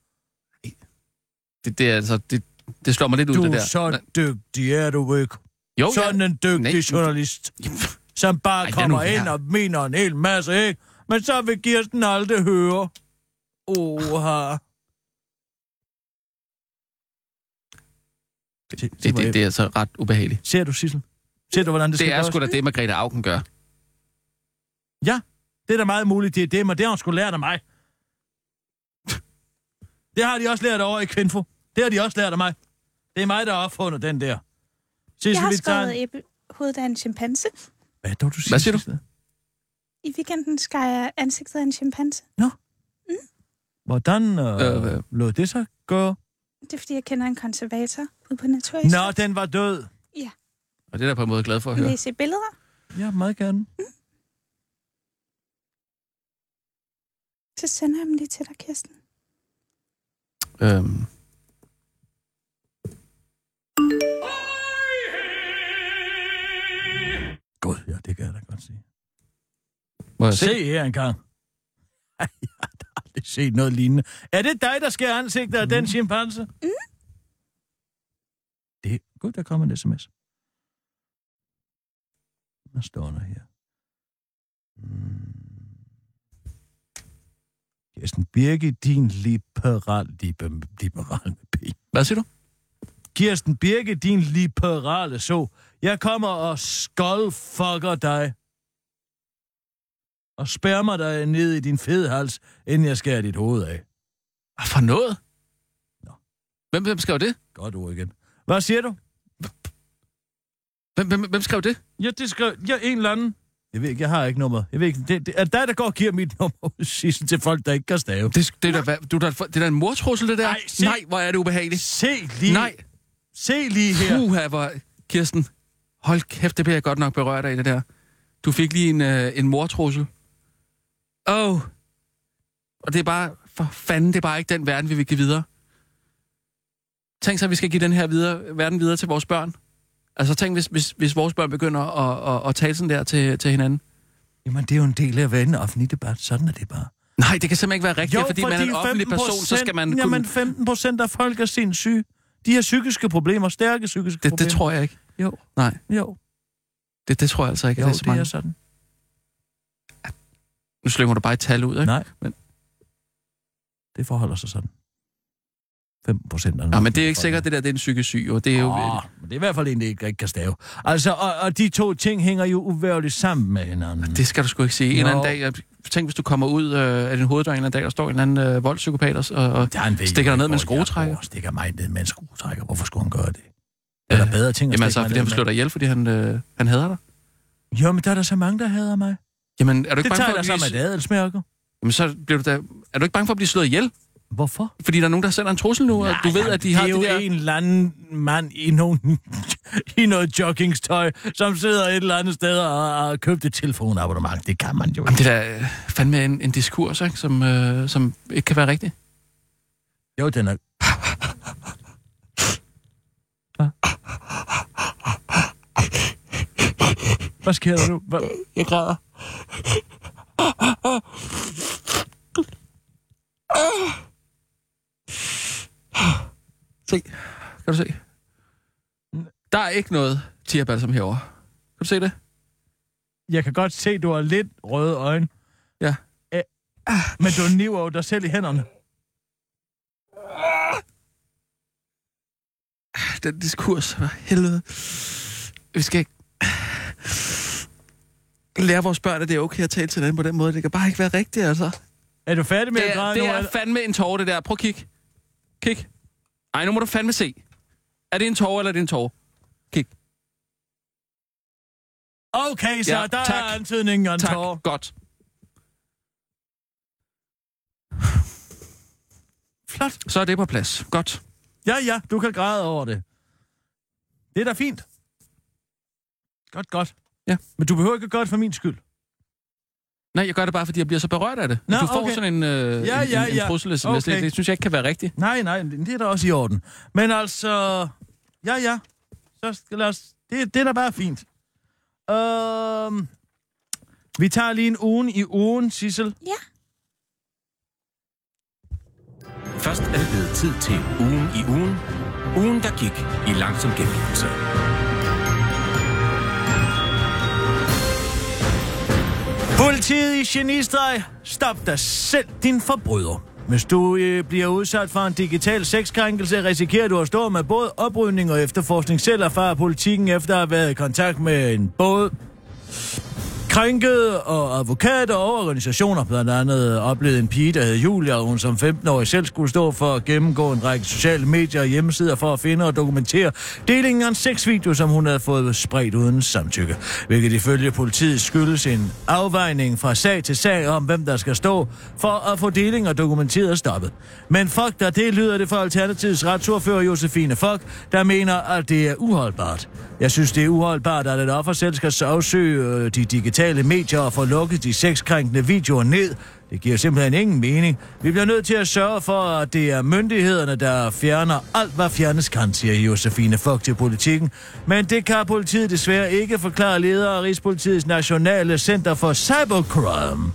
Det, det, er altså, det, det slår mig lidt ud, Du det er der. så dygtig, er du ikke? Jo, Sådan ja. en dygtig Nej. journalist, som bare Ej, kommer ind og mener en hel masse, ikke? Men så vil Kirsten aldrig høre. Oha. Det, det, det, det er altså ret ubehageligt. Ser du, Sissel? Ser du, hvordan det, Det skal er gøres? sgu da det, Margrethe Augen gør. Ja, det er da meget muligt, det er det, men det har hun sgu lært af mig. Det har de også lært over i Kvinfo. Det har de også lært af mig. Det er mig, der har opfundet den der. Sissel, Jeg har skåret en- æble hovedet af en chimpanse. Hvad er det, du siger? Hvad siger du? I weekenden skar jeg ansigtet af en chimpanse. Hvordan øh, Øh, øh, lod det sig gøre? Det er, fordi jeg kender en konservator ude på Naturhistorisk. Nå, den var død. Og det er jeg på en måde glad for at Vil høre. I se billeder? Ja, meget gerne. Så sender jeg dem lige til dig, Kirsten. Øhm. Ja, det kan jeg da godt sige. Må jeg Se se? her engang. Ej, jeg har da aldrig set noget lignende. Er det dig, der skærer ansigtet af den chimpanse? Mm. Det, gud, der kommer en sms. Hvad står der her? Mm. Kirsten Birke, din liberal, liber, liberal med P. Hvad siger du? Kirsten Birke, din liberale så. Jeg kommer og skoldfucker dig. Og spærmer dig ned i din fede hals, inden jeg skærer dit hoved af. Hvad for noget? Nå. Hvem, hvem skrev det? Godt ord igen. Hvad siger du? Hvem, hvem, hvem skrev det? Ja, det skrev jeg en eller anden. Jeg ved ikke, jeg har ikke nummer. Jeg ved ikke, det, det er dig, der går og giver mit nummer Sissel, til folk, der ikke kan stave. Det, det, er da, du, der, det er da en mortrussel, det der. Nej, se- Nej, hvor er det ubehageligt. Se lige, Nej. Se lige her. Puha, hvor... Kirsten, hold kæft, det bliver jeg godt nok berørt af, det der. Du fik lige en, øh, en mortrussel. Åh. Oh. Og det er bare... For fanden, det er bare ikke den verden, vi vil give videre. Tænk så, at vi skal give den her videre, verden videre til vores børn. Altså tænk, hvis, hvis, hvis vores børn begynder at, at, at tale sådan der til, til hinanden. Jamen, det er jo en del af at være en offentlig debat. Sådan er det bare. Nej, det kan simpelthen ikke være rigtigt, jo, fordi, fordi man er en offentlig 15 person, så skal man kunne... Jamen, 15 procent af folk er sindssyge. De har psykiske problemer, stærke psykiske det, problemer. det tror jeg ikke. Jo. Nej, Jo, det, det tror jeg altså ikke, jo det er så det mange. er sådan. Nu slynger du bare et tal ud, ikke? Nej. Men- Det forholder sig sådan. 15 procent Ja, men det er ikke sikkert, det der det er en psykisk syg, og det er jo... Oh, men det er i hvert fald en, der ikke kan stave. Altså, og, og de to ting hænger jo uværligt sammen med hinanden. Det skal du sgu ikke sige. En eller anden dag, jeg tænk, hvis du kommer ud øh, af din hoveddør en eller anden dag, der står en eller anden øh, voldspsykopat og, og, og Han ved stikker dig ned med en skruetrækker. bor. Stikker mig ned med en skruetrækker. Hvorfor skulle han gøre det? Er der bedre ting at Jamen altså, fordi han slår dig ihjel, fordi han, øh, han hader dig. Jo, men der er der så mange, der hader mig. Jamen, er du ikke Det bange tager for jeg at så blive... med adelsmærker. Jamen, så bliver du da... Er du ikke bange for at blive slået ihjel? Hvorfor? Fordi der er nogen, der sender en trussel nu, og du ved, at de har det er det jo der... en eller anden mand i, nogen, i noget joggingstøj, som sidder et eller andet sted og har købt et telefonabonnement. Det kan man jo Jamen, ikke. det er da øh, fandme en, en diskurs, ikke? Som, øh, som ikke kan være rigtig. Jo, den er... Hvad? Hvad sker der nu? Hvad? Jeg græder. Se. Kan du se? Der er ikke noget tigerbalsam herovre. Kan du se det? Jeg kan godt se, at du har lidt røde øjne. Ja. Æ, men du niver jo dig selv i hænderne. Den diskurs, for helvede. Vi skal ikke lære vores børn, at det er okay at tale til dem på den måde. Det kan bare ikke være rigtigt, altså. Er du færdig med Det at er, græde det nu? er fandme en tårer, det der. Prøv at kig. Kig. Ej, nu må du fandme se. Er det en tårer, eller er det en tårer? Kig. Okay, så Ja, der tak. er antydningen af en Tak. tår. Godt. Flot. Så er det på plads. Godt. Ja, ja, du kan græde over det. Det er da fint. Godt, godt. Ja. Men du behøver ikke gøre det for min skyld. Nej, jeg gør det bare, fordi jeg bliver så berørt af det. Nå, du får okay. sådan en, øh, Ja, en, ja, en, en ja. trussel, okay. Okay. det, det synes jeg ikke kan være rigtigt. Nej, nej, det er da også i orden. Men altså, ja, ja. Så skal lad os, det, det er da bare fint. Øhm, vi tager lige en ugen i ugen, Sissel. Ja. Først er det blevet tid til ugen i ugen. Ugen, der gik i langsom gengivelse. Politiet i genistreg. Stop dig selv, din forbryder. Hvis du øh, bliver udsat for en digital sexkrænkelse, risikerer du at stå med både oprydning og efterforskning. Selv erfarer politikken efter at have været i kontakt med en både krænkede og advokater og organisationer. Blandt andet oplevede en pige, der hed Julia, og hun som 15-årig selv skulle stå for at gennemgå en række sociale medier og hjemmesider for at finde og dokumentere delingen af en sexvideo, som hun havde fået spredt uden samtykke. Hvilket ifølge politiet skyldes en afvejning fra sag til sag om, hvem der skal stå for at få deling og dokumenteret stoppet. Men fuck der det lyder det for Alternativets retsordfører Josefine Fock, der mener, at det er uholdbart. Jeg synes, det er uholdbart, at et offer selv skal afsøge øh, de digitale medier og få lukket de sexkrænkende videoer ned. Det giver simpelthen ingen mening. Vi bliver nødt til at sørge for, at det er myndighederne, der fjerner alt, hvad fjernes kan, siger Josefine Fock til politikken. Men det kan politiet desværre ikke forklare leder af Rigspolitiets Nationale Center for Cybercrime.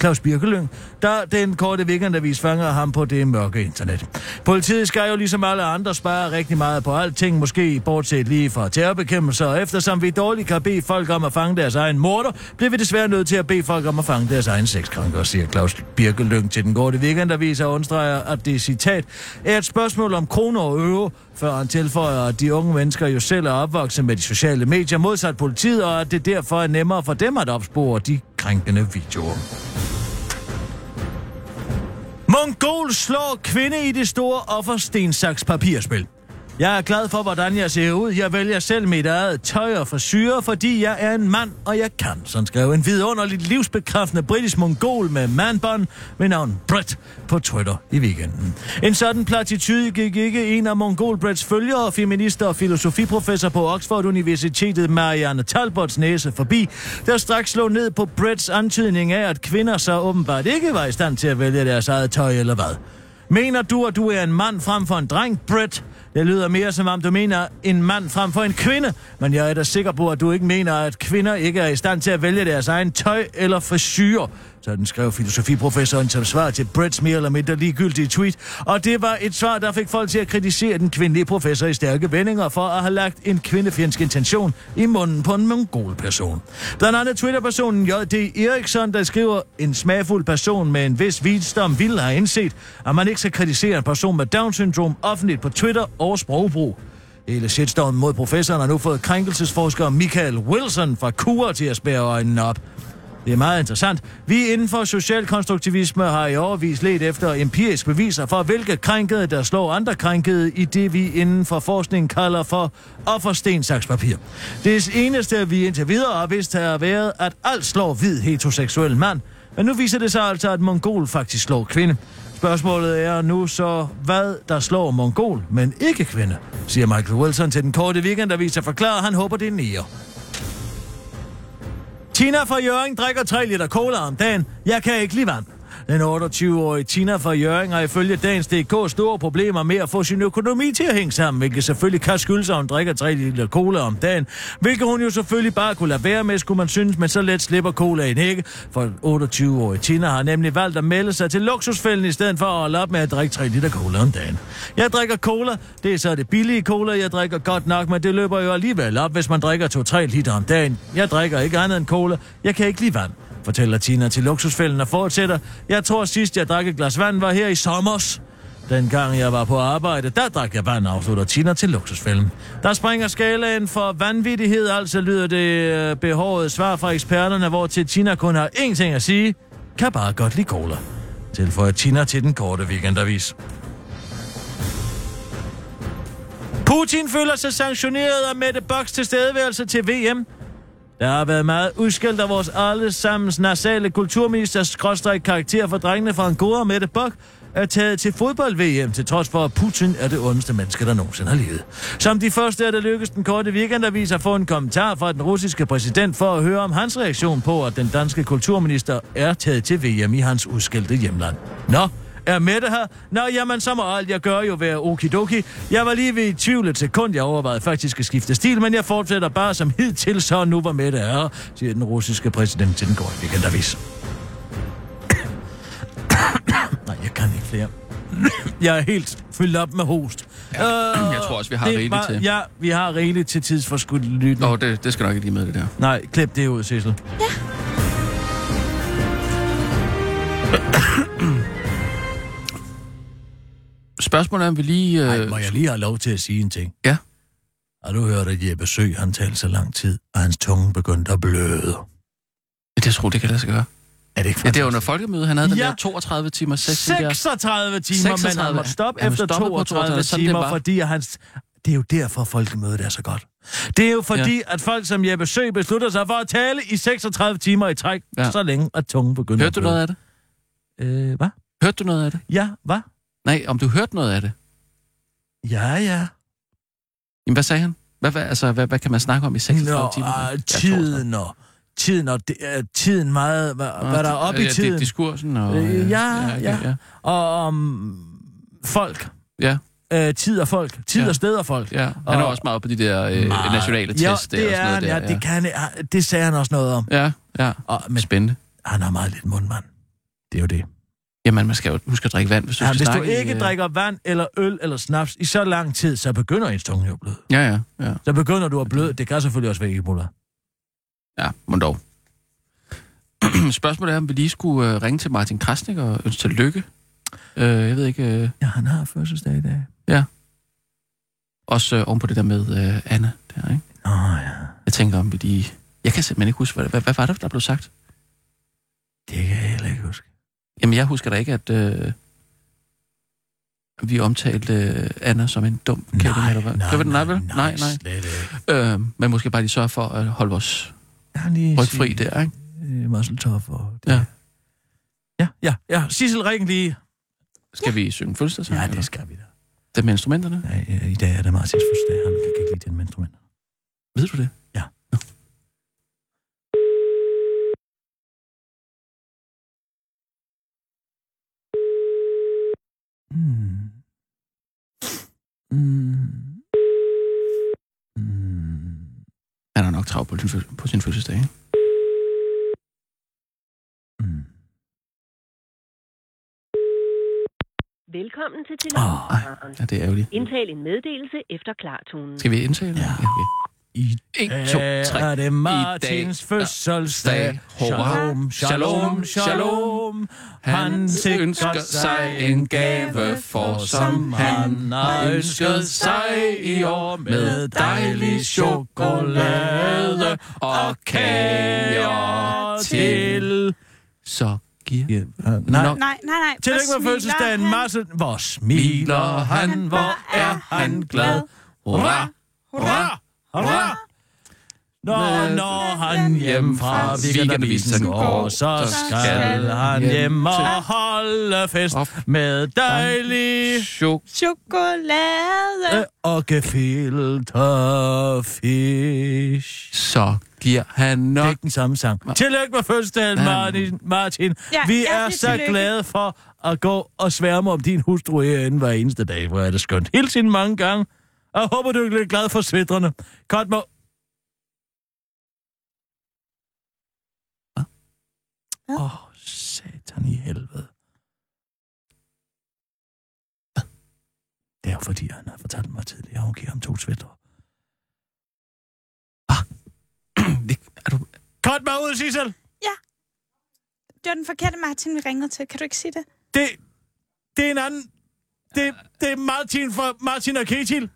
Claus Birkeløn, da den korte weekendavis fanger ham på det mørke internet. Politiet skal jo ligesom alle andre spare rigtig meget på alting, måske bortset lige fra terrorbekæmpelse, og eftersom vi dårligt kan bede folk om at fange deres egen morder, bliver vi desværre nødt til at bede folk om at fange deres egen sexkranker, siger Claus Birkeløng til den korte weekendavis og understreger, at det citat er et spørgsmål om kroner og øre, før han tilføjer, at de unge mennesker jo selv er opvokset med de sociale medier modsat politiet, og at det derfor er nemmere for dem at opspore de krænkende videoer. Mongol slår kvinde i det store offerstensaks papirspil. Jeg er glad for, hvordan jeg ser ud. Jeg vælger selv mit eget tøj og forsyre, fordi jeg er en mand, og jeg kan. Sådan skrev en vidunderligt livsbekræftende britisk mongol med manbånd med navn Brett på Twitter i weekenden. En sådan platitude gik ikke en af mongol Bretts følgere, feminister og filosofiprofessor på Oxford Universitetet Marianne Talbots næse forbi, der straks slog ned på Bretts antydning af, at kvinder så åbenbart ikke var i stand til at vælge deres eget tøj eller hvad. Mener du, at du er en mand frem for en dreng, Brett? Det lyder mere som om du mener en mand frem for en kvinde, men jeg er da sikker på, at du ikke mener, at kvinder ikke er i stand til at vælge deres egen tøj eller frisyrer. Sådan skrev filosofiprofessoren som svar til Bretts mere eller mindre ligegyldige tweet. Og det var et svar, der fik folk til at kritisere den kvindelige professor i stærke vendinger for at have lagt en kvindefjendsk intention i munden på en mongol person. Blandt andet Twitter-personen J.D. Eriksson, der skriver, en smagfuld person med en vis visdom ville have indset, at man ikke skal kritisere en person med Down-syndrom offentligt på Twitter og sprogbrug. Hele shitstormen mod professoren har nu fået krænkelsesforsker Michael Wilson fra KUR til at spære øjnene op. Det er meget interessant. Vi inden for socialkonstruktivisme har i årvis let efter empirisk beviser for, hvilke krænkede, der slår andre krænkede i det, vi inden for forskning kalder for offerstensakspapir. Det eneste, vi indtil videre har vidst, har været, at alt slår hvid heteroseksuel mand. Men nu viser det sig altså, at mongol faktisk slår kvinde. Spørgsmålet er nu så, hvad der slår mongol, men ikke kvinde, siger Michael Wilson til den korte weekend, der viser forklarer, han håber, det er nære. Tina fra Jørgen drikker 3 liter cola om dagen. Jeg kan ikke lide vand. Den 28-årige Tina fra Jøring har ifølge Dagens DK store problemer med at få sin økonomi til at hænge sammen, hvilket selvfølgelig kan skyldes, at hun drikker 3 liter cola om dagen, hvilket hun jo selvfølgelig bare kunne lade være med, skulle man synes, men så let slipper colaen ikke. For 28-årige Tina har nemlig valgt at melde sig til luksusfælden i stedet for at holde op med at drikke 3 liter cola om dagen. Jeg drikker cola, det er så det billige cola, jeg drikker godt nok, men det løber jo alligevel op, hvis man drikker 2-3 liter om dagen. Jeg drikker ikke andet end cola, jeg kan ikke lide vand fortæller Tina til luksusfælden og fortsætter. Jeg tror sidst, jeg drak et glas vand, var her i sommers. Dengang jeg var på arbejde, der drak jeg vand, afslutter Tina til luksusfælden. Der springer skalaen for vanvittighed, altså lyder det øh, behovet svar fra eksperterne, hvor til Tina kun har én ting at sige. Kan bare godt lide cola. Tilføjer Tina til den korte weekendavis. Putin føler sig sanktioneret af Mette Boks tilstedeværelse til VM. Der har været meget udskilt af vores allesammens nasale kulturminister, skråstrej karakter for drengene fra Angora Mette Bok er taget til fodbold-VM, til trods for, at Putin er det ondeste menneske, der nogensinde har levet. Som de første er det lykkedes den korte weekendavis at få en kommentar fra den russiske præsident for at høre om hans reaktion på, at den danske kulturminister er taget til VM i hans udskilte hjemland. Nå, er Mette her? Nå, jamen, så må alt jeg gør jo være okidoki. Jeg var lige ved i tvivl et sekund. Jeg overvejede faktisk at skifte stil, men jeg fortsætter bare som hidtil, så nu var Mette her, siger den russiske præsident til den går weekendavis. Nej, jeg kan ikke flere. Jeg er helt fyldt op med host. Ja, jeg tror også, vi har Det rigeligt var- til. Ja, vi har rigeligt til tidsforskudt lytning. Nå, det, det skal nok ikke lige med, det der. Nej, klip det ud, Sissel. Spørgsmålet er, om vi lige... Øh... Ej, må jeg lige have lov til at sige en ting? Ja. Har du hørt, at Jeppe Sø, han talte så lang tid, og hans tunge begyndte at bløde? Det jeg tror det kan lade sig gøre. Er det ikke Ja, det er under folkemødet. Han havde den Ja. der 32 timer session der. 36 timer, 36. men 36. han måtte stoppe Han efter stoppede på 32 32, sådan det timer, var. fordi hans... Det er jo derfor, folkemødet er så godt. Det er jo fordi, ja. at folk som Jeppe Sø beslutter sig for at tale i 36 timer i træk, ja. Ja. så længe at tungen begynder Hørte du at bløde. noget af det? Øh, hvad? Hørte du noget af det? Ja, hvad? Nej, om du hørte noget af det. Ja, ja. Jamen, hvad sagde han? Hvad, hvad, altså, hvad, hvad kan man snakke om i 36 Nå, timer? øh, tiden og... Tiden og... Det, er tiden meget... Hvad, Nå, hvad der er oppe i ja, det- tiden. diskursen og, Øh, øh, ja, ja, ja, okay, ja. ja. Og om folk. Ja. Øh, tid og folk. Tid Ja. og sted og folk. Ja, han er også meget på de der øh, Meget. nationale test. Ja, der det og sådan er noget han, der, ja, det, kan, han- det sagde han også noget om. Ja, ja. Og, men Spændende. han har meget lidt mundmand. Det er jo det. Jamen, man skal jo huske at drikke vand, hvis du Ja, skal hvis du snakke. i, ikke øh, drikker vand eller øl eller snaps i så lang tid, så begynder ens tunge jo at bløde. Ja, ja, ja. Så begynder du at bløde. Det kan selvfølgelig også være Ebola. Ja, må dog. Spørgsmålet er, om vi lige skulle øh, ringe til Martin Krasnik og ønske tillykke. Øh, jeg ved ikke... Øh, Ja, han har fødselsdag i dag. ja. Også øh, oven på det der med øh, Anna der, ikke? Nå ja. Jeg tænker, om vi lige... Jeg kan simpelthen ikke huske, hvad, hvad, hvad var det, der blev sagt? Det kan jeg heller ikke huske. Jamen, jeg husker da ikke, at øh, vi omtalte øh, Anna som en dum eller hvad? nej, Gør vi det? nej, nej, nej, nej, nej. Øh, men måske bare lige sørge for at holde vores Jeg har lige ryg fri der, ikke? Øh, tough og det. Ja. Ja, ja, ja. Sissel, ring lige. Skal vi synge fødselsdagssang? Ja, eller? det skal vi da. Det med instrumenterne? Ja, i- I dag er det Martins fødselsdag. Han kan ikke lide det med instrumenter. Ved du det? Ja. Mm. Mm. Mm. Han er nok travlt på, på sin fødselsdag, ikke? Mm. Velkommen til Åh, telefonen. Ja, det er ærgerligt. Indtal en meddelelse efter klartonen. Skal vi indtale? Ja. okay. I 1, 2, 3. er det Martins fødselsdag. Shalom, shalom, shalom. Han ønsker sig en gave for, som han har ønsket sig i år med dejlig chokolade og kager til. Så giver... Ja, Nej, nej, nej, nej. Tillykke Hvor med fødselsdagen, smiler han? Marcel. Hvor smiler han, hvor er han glad. Hurra, hurra, hurra. Når, når han hjem fra weekendavisen går, så skal han hjem og holde fest med dejlig Chok. Chokolade. og gefilte fish. Så giver han Det er nok... ikke den samme sang. Tillykke med fødselsdagen, Martin. Martin. Ja, Vi er så tillykke. glade for at gå og sværme om din hustru herinde hver eneste dag. Hvor er det skønt. Helt siden mange gange. Og jeg håber, du er lidt glad for svitrene. Godt må... Åh, oh, satan i helvede. Hvad? Det er jo fordi, han har fortalt mig tidligere, at hun giver ham to svitre. Er du... Kort mig ud, Sissel! Det var den forkerte Martin, vi ringede til. Kan du ikke sige det? Det, det er en anden... Det, det er Martin for Martin og Ketil.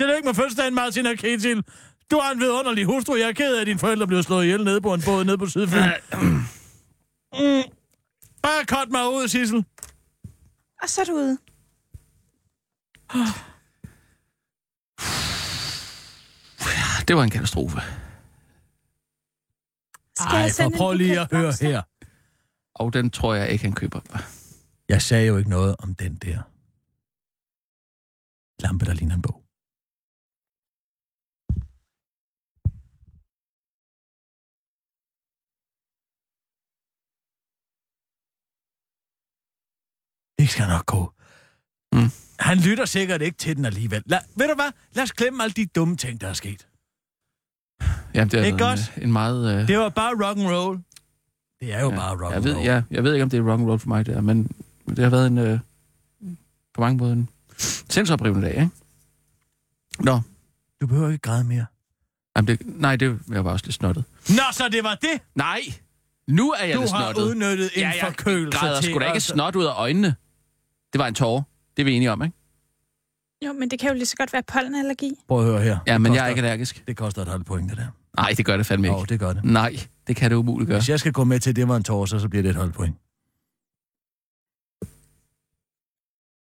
Det er ikke med fødselsdagen, Martin og Ketil. Du har en vidunderlig hustru. Jeg er ked af, at dine forældre blev slået ihjel nede på en båd nede på Sydfyn. Mm. Bare cut mig ud, Sissel. Og så er du ude. Det var en katastrofe. Skal Ej, jeg for sende en prøv lige buket at høre blomster? her. Og den tror jeg ikke, han køber. Jeg sagde jo ikke noget om den der lampe, der ligner en bog. Det skal nok gå. Mm. Han lytter sikkert ikke til den alligevel. La, ved du hvad? Lad os glemme alle de dumme ting, der er sket. Jamen, det er Ikke en, godt? en meget... Øh... Det var bare rock and roll. Det er jo ja, bare rock jeg and ved, roll. ja, jeg ved ikke, om det er rock and roll for mig, der, men det har været en... Øh, på mange måder en sindsoprivende dag, ikke? Nå. Du behøver ikke græde mere. Jamen, det, nej, det jeg var også lidt snottet. Nå, så det var det? Nej! Nu er jeg Du lidt har snottet. udnyttet en ja, jeg forkølelse græder til sgu da ikke snot ud af øjnene. Det var en tårer. Det er vi enige om, ikke? Jo, men det kan jo lige så godt være pollenallergi. Prøv at høre her. Ja, Det men jeg koster- er ikke allergisk. Det koster et halvt point, det der. Nej, det gør det fandme ikke. Jo, det gør det. Nej, det kan det umuligt gøre. Hvis jeg skal gå med til, at det var en tår, så, så bliver det et halvt point.